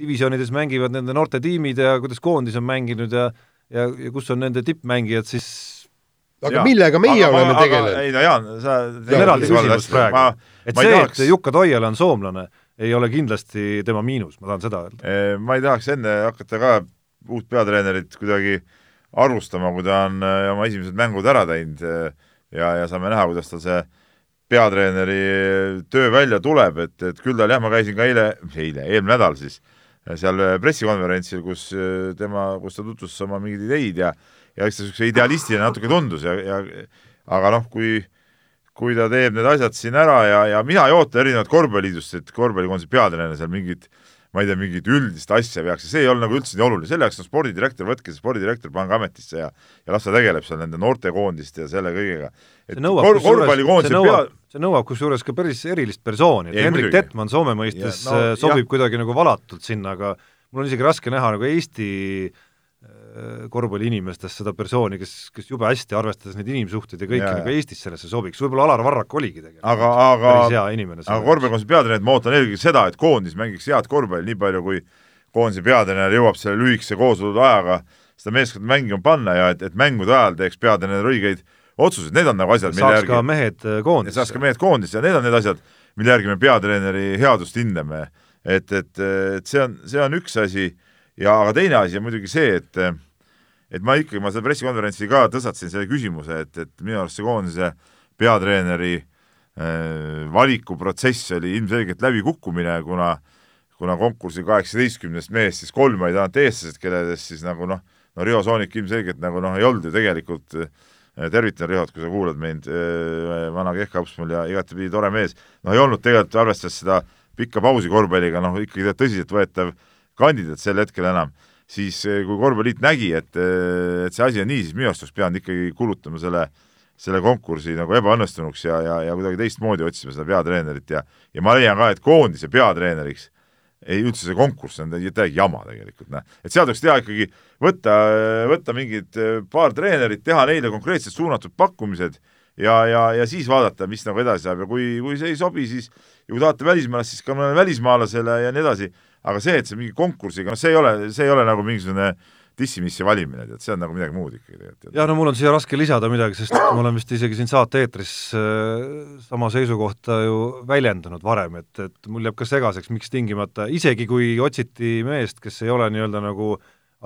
divisjonides mängivad nende noorte tiimid ja kuidas koondis on mänginud ja ja, ja kus on nende tippmängijad, siis aga ja. millega meie aga, oleme tegelenud? ei no Jaan, sa see on eraldi küsimus praegu. et see, et Jukka Toiala on soomlane, ei ole kindlasti tema miinus, ma tahan seda öelda. ma ei tahaks enne hakata ka uut peatreenerit kuidagi arvustama, kui ta on äh, oma esimesed mängud ära teinud äh, ja, ja saame näha, kuidas tal see peatreeneri töö välja tuleb, et, et küll tal jah, ma käisin ka eile, eile, eelmine nädal siis, seal pressikonverentsil, kus äh, tema, kus ta tutvustas oma mingeid ideid ja ja eks ta niisuguse idealistiline natuke tundus ja, ja aga noh, kui kui ta teeb need asjad siin ära ja, ja mina ei oota erinevalt korvpalliliidust, et korvpallikoondise peatreener seal mingit ma ei tea, mingit üldist asja veaks ja see ei ole nagu üldse nii oluline, selle jaoks on spordidirektor, võtke see spordidirektor, pange ametisse ja ja las ta tegeleb seal nende noortekoondiste ja selle kõigega. nõuab kor see nõuab, see nõuab kusjuures ka päris erilist persooni, et Henrik Tetman Soome mõistes ja, no, sobib jah. kuidagi nagu valatult sinna, aga mul on isegi raske näha nagu Eesti äh, Äh, korvpalliinimestest seda persooni, kes, kes jube hästi, arvestades neid inimsuhteid ja kõike, nagu Eestis sellesse sobiks, võib-olla Alar Varrak oligi tegelikult aga, aga päris hea inimene. aga korvpallikoondise peatreenerit ma ootan eelkõige seda, et koondis mängiks head korvpalli, nii palju kui koondise peatreener jõuab selle lühikese koosolekude ajaga seda meeskonda mängima panna ja et, et mängude ajal teeks peatreener õigeid otsuseid, need on nagu asjad, mille järgi ka mehed äh, koondisse. saaks ka mehed koondisse ja need on need asjad, mille järgi me peatreeneri headust hindame. et, et, et see on, see on üks asi ja aga teine asi on muidugi see, et et ma ikkagi, ma seal pressikonverentsil ka tõstatasin selle küsimuse, et, et minu arust see koondise peatreeneri äh, valikuprotsess oli ilmselgelt läbikukkumine, kuna kuna konkursil kaheksateistkümnest mehest siis kolm olid ainult eestlased, kelledest siis nagu noh, no Riho Soonik ilmselgelt nagu noh, ei olnud ju tegelikult äh, tervitan Rihot, kui sa kuulad meid äh,, vana kehkaps mul ja igatepidi tore mees, no ei olnud tegelikult, arvestades seda pikka pausi korvpalliga, noh ikkagi tõsiseltvõetav kandidaat sel hetkel enam, siis eh, kui Korvpalliliit nägi, et, eh, et see asi on nii, siis minu arust oleks pidanud ikkagi kulutama selle, selle konkursi nagu ebaõnnestunuks ja, ja, ja kuidagi teistmoodi otsima seda peatreenerit ja ja ma leian ka, et koondise peatreeneriks ei üldse see konkurss on täiega jama tegelikult, noh. et seal tuleks teha ikkagi, võtta, võtta mingid paar treenerit, teha neile konkreetselt suunatud pakkumised ja, ja, ja siis vaadata, mis nagu edasi saab ja kui, kui see ei sobi, siis ja kui tahate välismaalast, siis ka välismaalasele ja nii edasi, aga see, et see mingi konkursiga, noh, see ei ole, see ei ole nagu mingisugune dissimisse valimine, tead, see on nagu midagi muud ikkagi tegelikult. jah, no mul on siia raske lisada midagi, sest ma olen vist isegi siin saate-eetris äh, sama seisukohta ju väljendanud varem, et, et mul jääb ka segaseks, miks tingimata, isegi kui otsiti meest, kes ei ole nii-öelda nagu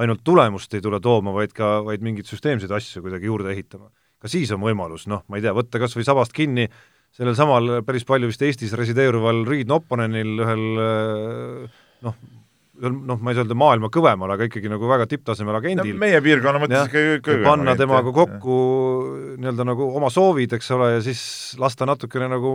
ainult tulemust ei tule tooma, vaid ka, vaid mingeid süsteemseid asju kuidagi juurde ehitama. ka siis on võimalus, noh, ma ei tea, võtta kas või sabast kinni sellel samal päris palju vist Eestis resideeruval Reed Nopponenil, ühel äh, noh, noh, ma ei saa öelda maailma kõvemal, aga ikkagi nagu väga tipptasemel agendil no,. meie piirkonna mõttes ikka kõvem. panna temaga kokku nii-öelda nagu oma soovid, eks ole, ja siis lasta natukene nagu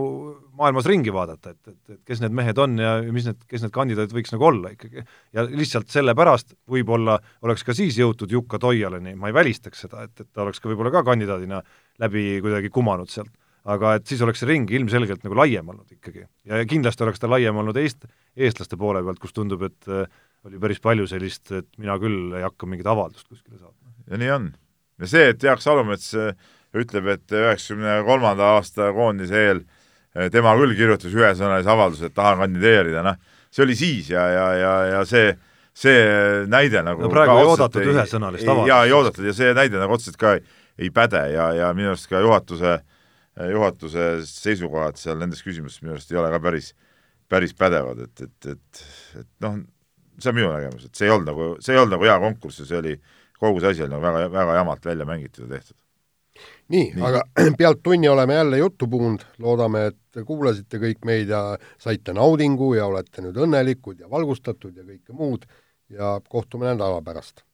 maailmas ringi vaadata, et, et, et kes need mehed on ja mis need, kes need kandidaadid võiks nagu olla ikkagi. ja lihtsalt sellepärast võib-olla oleks ka siis jõutud Jukka Toialani, ma ei välistaks seda, et, et ta oleks ka võib-olla ka kandidaadina läbi kuidagi kumanud sealt aga et siis oleks see ring ilmselgelt nagu laiem olnud ikkagi. ja kindlasti oleks ta laiem olnud eest-, eestlaste poole pealt, kus tundub, et äh, oli päris palju sellist, et mina küll ei hakka mingit avaldust kuskile saatma. ja nii on. ja see, et Jaak Salumets äh, ütleb, et üheksakümne kolmanda aasta koondise eel äh, tema küll kirjutas ühesõnalise avalduse, et tahan kandideerida, noh, see oli siis ja, ja, ja, ja see see näide nagu no praegu ei oodatud ühesõnalist avaldust. jaa, ei oodatud ja see näide nagu otseselt ka ei, ei päde ja, ja minu arust ka juhatuse äh, juhatuse seisukohad seal nendes küsimustes minu arust ei ole ka päris, päris pädevad, et, et, et, et noh, see on minu nägemus, et see ei olnud nagu, see ei olnud nagu hea konkurss ja see oli, kogu see asi oli nagu väga, väga jamalt välja mängitud ja tehtud. nii, nii., aga pealt tunni oleme jälle juttu puhunud, loodame, et kuulasite kõik meid ja saite naudingu ja olete nüüd õnnelikud ja valgustatud ja kõike muud ja kohtume nädala pärast.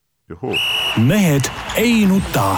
mehed ei nuta